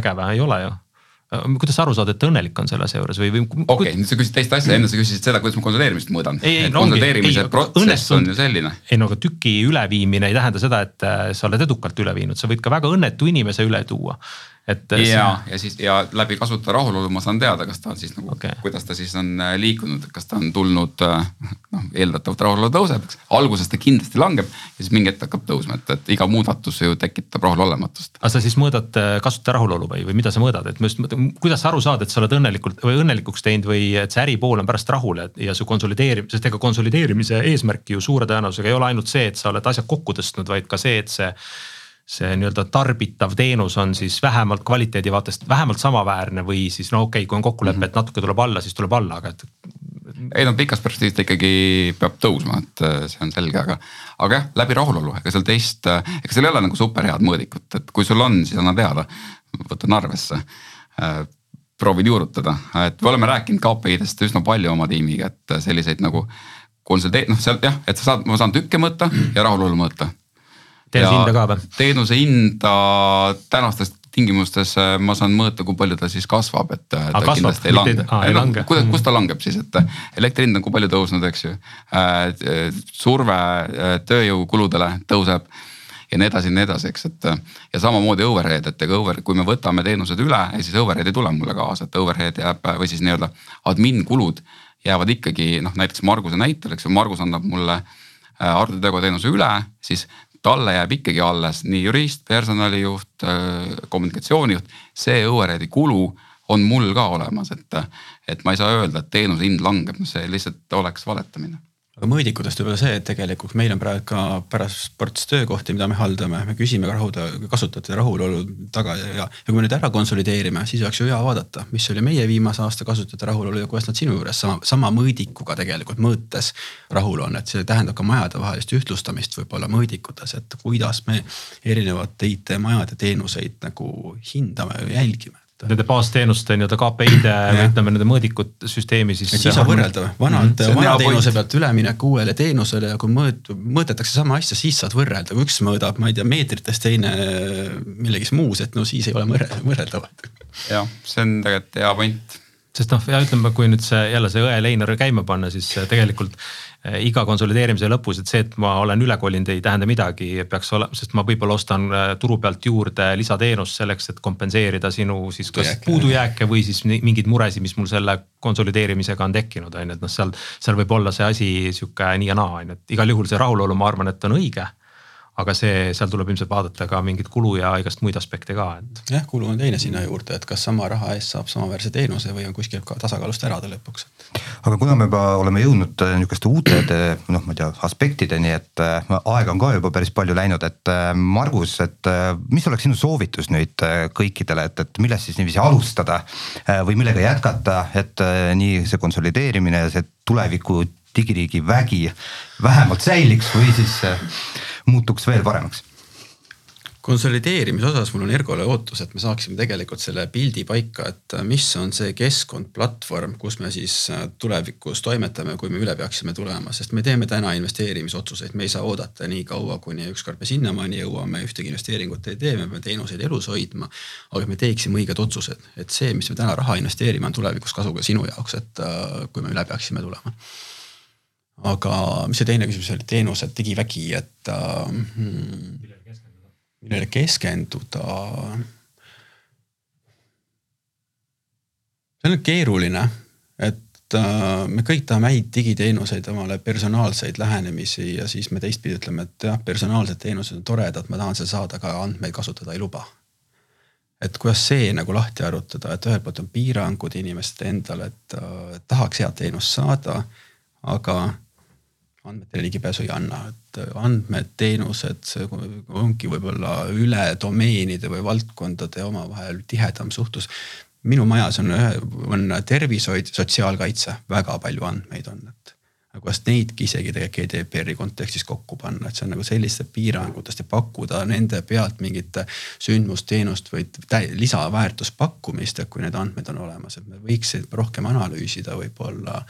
äge või, ei ole ju Äh, kuidas sa aru saad, et õnnelik on selle asja juures või, või? okei okay,, nüüd sa küsid teist asja, enne sa küsisid seda, kuidas ma konsolideerimist mõõdan. konsolideerimise protsess on ju selline. ei no aga tüki üleviimine ei tähenda seda, et äh, sa oled edukalt üle viinud, sa võid ka väga õnnetu inimese üle tuua et. ja, ja siis ja läbi kasutaja rahulolu ma saan teada, kas ta on siis nagu okay., kuidas ta siis on äh, liikunud, kas ta on tulnud äh, noh, eeldatavalt rahulolu tõuseb, eks. alguses ta kindlasti langeb ja siis mingi hetk hakkab tõusma, et, et iga muudatus ju tekitab rahulolematust. aga sa siis mõõdad äh, kasutaja rahulolu või, või mida sa mõõdad, et ma just mõtlen, kuidas sa aru saad, et sa oled õnnelikult või õnnelikuks teinud või et see äripool on pärast rahul ja, su konsolideerimine, sest ega konsolideerimise eesmärk ju suure tõenäosusega ei ole ainult see, et sa oled asjad kokku tõstnud, vaid ka see, et see see nii-öelda tarbitav teenus on siis vähemalt kvaliteedi vaatest vähemalt samaväärne või siis no okei okay,, kui on kokkulepe, et mhm. natuke tuleb alla, siis tuleb alla, aga et. ei no pikas perspektiivis ta ikkagi peab tõusma, et äh, see on selge, aga, aga jah, läbi rahulolu, ega seal teist, äh, ega seal ei ole nagu super head mõõdikut, et kui sul on, siis anna teada, võtan arvesse äh, proovin juurutada, et me oleme rääkinud KPI-dest üsna palju oma tiimiga, et selliseid nagu konsolideer-, noh seal jah, et sa saad, ma saan tükke mõõta ja rahulolu mõõta teenuse hinda ka või? teenuse hinda tänastes tingimustes äh, ma saan mõõta, kui palju ta siis kasvab, et äh, ta kasvab, kindlasti ei lange. ei no, lange. kuidas, kus ta langeb siis, et elektri hind on kui palju tõusnud, eks ju. surve tööjõukuludele tõuseb ja nii edasi ja nii edasi, eks, et ja samamoodi overhead, et ega over, kui me võtame teenused üle siis overhead ei tule mulle kaasa, et overhead jääb või siis nii-öelda admin kulud jäävad ikkagi noh, näiteks Marguse näitel, eks ju, Margus annab mulle äh, arvutitöökojateenuse üle, siis talle jääb ikkagi alles nii jurist, personalijuht, äh, kommunikatsioonijuht, see overhead'i kulu on mul ka olemas, et, et ma ei saa öelda, et teenuse hind langeb, see lihtsalt oleks valetamine aga mõõdikutest võib-olla see, et tegelikult meil on praegu ka pärast ports töökohti, mida me haldame, me küsime ka rahuda, kasutajate rahulolu taga ja, ja kui me nüüd ära konsolideerime, siis oleks ju hea vaadata, mis oli meie viimase aasta kasutajate rahulolu ja kuidas nad sinu juures sama, sama mõõdikuga tegelikult mõõtes rahul on, et see tähendab ka majadevahelist ühtlustamist võib-olla mõõdikutes, et kuidas me erinevate IT-majade teenuseid nagu hindame ja jälgime nende baasteenuste nii-öelda KPI-de või ütleme nende mõõdikut süsteemi siis. siis on võrreldav, vanad mm, -hmm. vana teenuse pealt üleminek uuele teenusele ja kui mõõt-, mõõdetakse sama asja, siis saad võrrelda, kui üks mõõdab, ma ei tea, meetrites, teine millegis muus, et no siis ei ole võrreldavad. jah, see on tegelikult hea point sest noh, ja ütleme, kui nüüd see jälle see õeleiner käima panna, siis tegelikult Eh, iga konsolideerimise lõpus, et see, et ma olen üle kolinud, ei tähenda midagi, peaks olema, sest ma võib-olla ostan eh, turu pealt juurde lisateenust selleks, et kompenseerida sinu siis kas puudujääke või siis mingeid muresid, mis mul selle konsolideerimisega on tekkinud, on ju, et noh, seal, seal võib olla see asi sihuke nii ja naa, on ju, et igal juhul see rahulolu, ma arvan, et on õige aga see, seal tuleb ilmselt vaadata ka mingit kulu ja igast muid aspekte ka, et. jah, kulu on teine sinna juurde, et kas sama raha eest saab samaväärse teenuse või on kuskilt ka tasakaalust ära ta lõpuks. aga kuna me juba oleme jõudnud äh, nihukeste uute noh, ma ei tea aspektideni, et äh, aega on ka juba päris palju läinud, et äh, Margus, et mis oleks sinu soovitus nüüd kõikidele, et, et millest siis niiviisi alustada või millega jätkata, et nii see konsolideerimine ja see tuleviku digiriigi vägi vähemalt säiliks või siis muutuks veel paremaks? konsolideerimise osas mul on Ergole ootus, et me saaksime tegelikult selle pildi paika, et mis on see keskkond, platvorm, kus me siis äh, tulevikus toimetame, kui me üle peaksime tulema, sest me teeme täna investeerimisotsuseid, me ei saa oodata nii kaua, kuni ükskord me sinnamaani jõuame, ühtegi investeeringut ei tee, me peame teenuseid elus hoidma. aga me teeksime õiged otsused, et see, mis me täna raha investeerime, on tulevikus kasuga sinu jaoks, et äh, kui me üle peaksime tulema aga mis see teine küsimus oli, teenused, digivägi, et äh, millele keskenduda. see on keeruline, et äh, me kõik tahame häid digiteenuseid, omale personaalseid lähenemisi ja siis me teistpidi ütleme, et jah, personaalsed teenused on toredad, ma tahan seal saada, aga andmeid kasutada ei luba. Et kuidas see nagu lahti arutada, et ühelt poolt on piirangud inimeste endale, et äh, tahaks head teenust saada, aga andmetele ligipääsu ei anna, et andmed, teenused, ongi võib-olla üle domeenide või valdkondade omavahel tihedam suhtlus. minu majas on, on tervishoid, sotsiaalkaitse, väga palju andmeid on, et kuidas neidki isegi tegelikult GDPR-i kontekstis kokku panna, et see on nagu selliste piirangutest ja pakkuda nende pealt mingit sündmusteenust või lisaväärtust pakkumist, et kui need andmed on olemas, et me võiks rohkem analüüsida võib-olla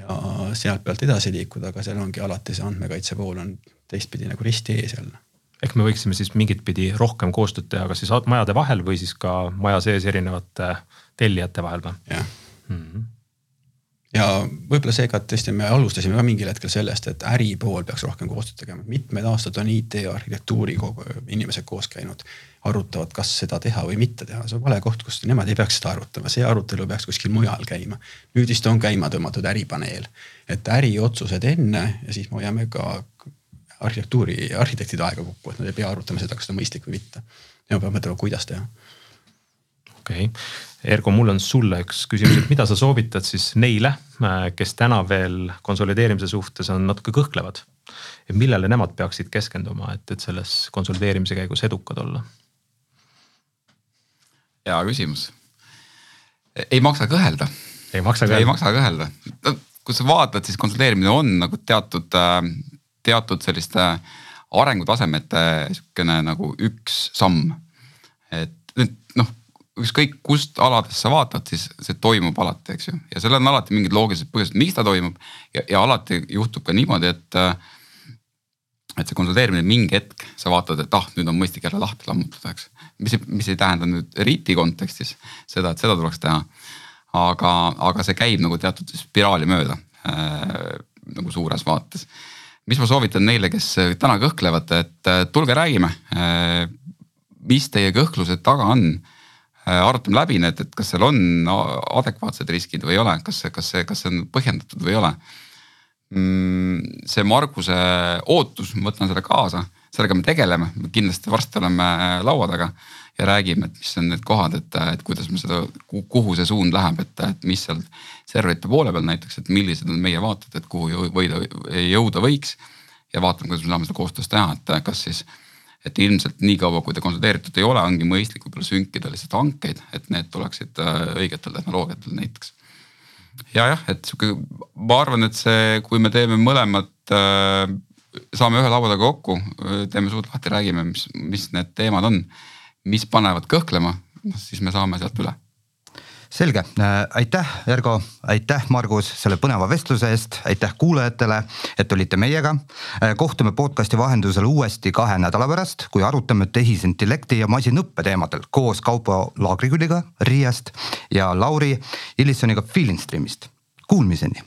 ja sealt pealt edasi liikuda, aga seal ongi alati see andmekaitse pool on teistpidi nagu risti ees jälle. ehk me võiksime siis mingit pidi rohkem koostööd teha, kas siis majade vahel või siis ka maja sees erinevate tellijate vahel või? jah mm -hmm. ja võib-olla seega tõesti me alustasime ka mingil hetkel sellest, et äripool peaks rohkem koostööd tegema, mitmed aastad on IT arhitektuuri kogu inimesed koos käinud arutavad, kas seda teha või mitte teha, see on vale koht, kus nemad ei peaks seda arutama, see arutelu peaks kuskil mujal käima. nüüd vist on käima tõmmatud äripaneel, et äriotsused enne ja siis me hoiame ka arhitektuuri, arhitektide aega kokku, et nad ei pea arutama seda, kas see on mõistlik või mitte. ja peab mõtlema, kuidas teha. okei okay., Ergo, mul on sulle üks küsimus, et mida sa soovitad siis neile, kes täna veel konsolideerimise suhtes on natuke kõhklevad ja millele nemad peaksid keskenduma, et, et selles konsolideerimise käigus edukad olla? Hea küsimus. ei maksa kõhelda. ei maksa kõhelda. ei maksa kõhelda. kui sa vaatad, siis konsolideerimine on nagu teatud, äh, teatud selliste arengutasemete sihukene nagu üks samm. et nüüd noh, ükskõik kust aladest sa vaatad, siis see toimub alati, eks ju, ja seal on alati mingid loogilised põhjused, miks ta toimub ja, ja alati juhtub ka niimoodi, et et see konsolideerimine mingi hetk, sa vaatad, et ah, nüüd on mõistlik jälle lahti lammutada, eks. Mis, mis ei tähenda nüüd REIT-i kontekstis seda, et seda tuleks teha. aga, aga see käib nagu teatud spiraali mööda äh, nagu suures vaates. mis ma soovitan neile, kes täna kõhklevad, et äh, tulge räägime äh,. mis teie kõhklused taga on äh,? arutame läbi need, et kas seal on adekvaatsed riskid või ei ole, kas kas see, kas see on põhjendatud või ei ole Mm, see Marguse ootus, ma võtan selle kaasa, sellega me tegeleme, kindlasti varsti oleme laua taga ja räägime, et mis on need kohad, et, et kuidas me seda, kuhu see suund läheb, et, et mis seal serverite poole peal näiteks, et millised on meie vaated, et kuhu võida, jõuda võiks. ja vaatame, kuidas me saame seda koostöös teha, et kas siis, et ilmselt niikaua, kui ta konsolideeritud ei ole, ongi mõistlik võib-olla sünkida lihtsalt hankeid, et need tuleksid äh, õigetel tehnoloogiatel näiteks ja jah, et sihuke, ma arvan, et see, kui me teeme mõlemad äh,, saame ühe laua taga kokku, teeme suud lahti, räägime, mis, mis need teemad on, mis panevad kõhklema, noh siis me saame sealt üle. Selge, äh, aitäh, Ergo, aitäh, Margus, selle põneva vestluse eest, aitäh kuulajatele, et olite meiega. Kohtume podcast'i vahendusel uuesti kahe nädala pärast, kui arutame tehisintellekti ja masinõppe teemadel koos Kaupo Laagriküliga Riiast ja Lauri Illissoniga Feelingstreamist. Kuulmiseni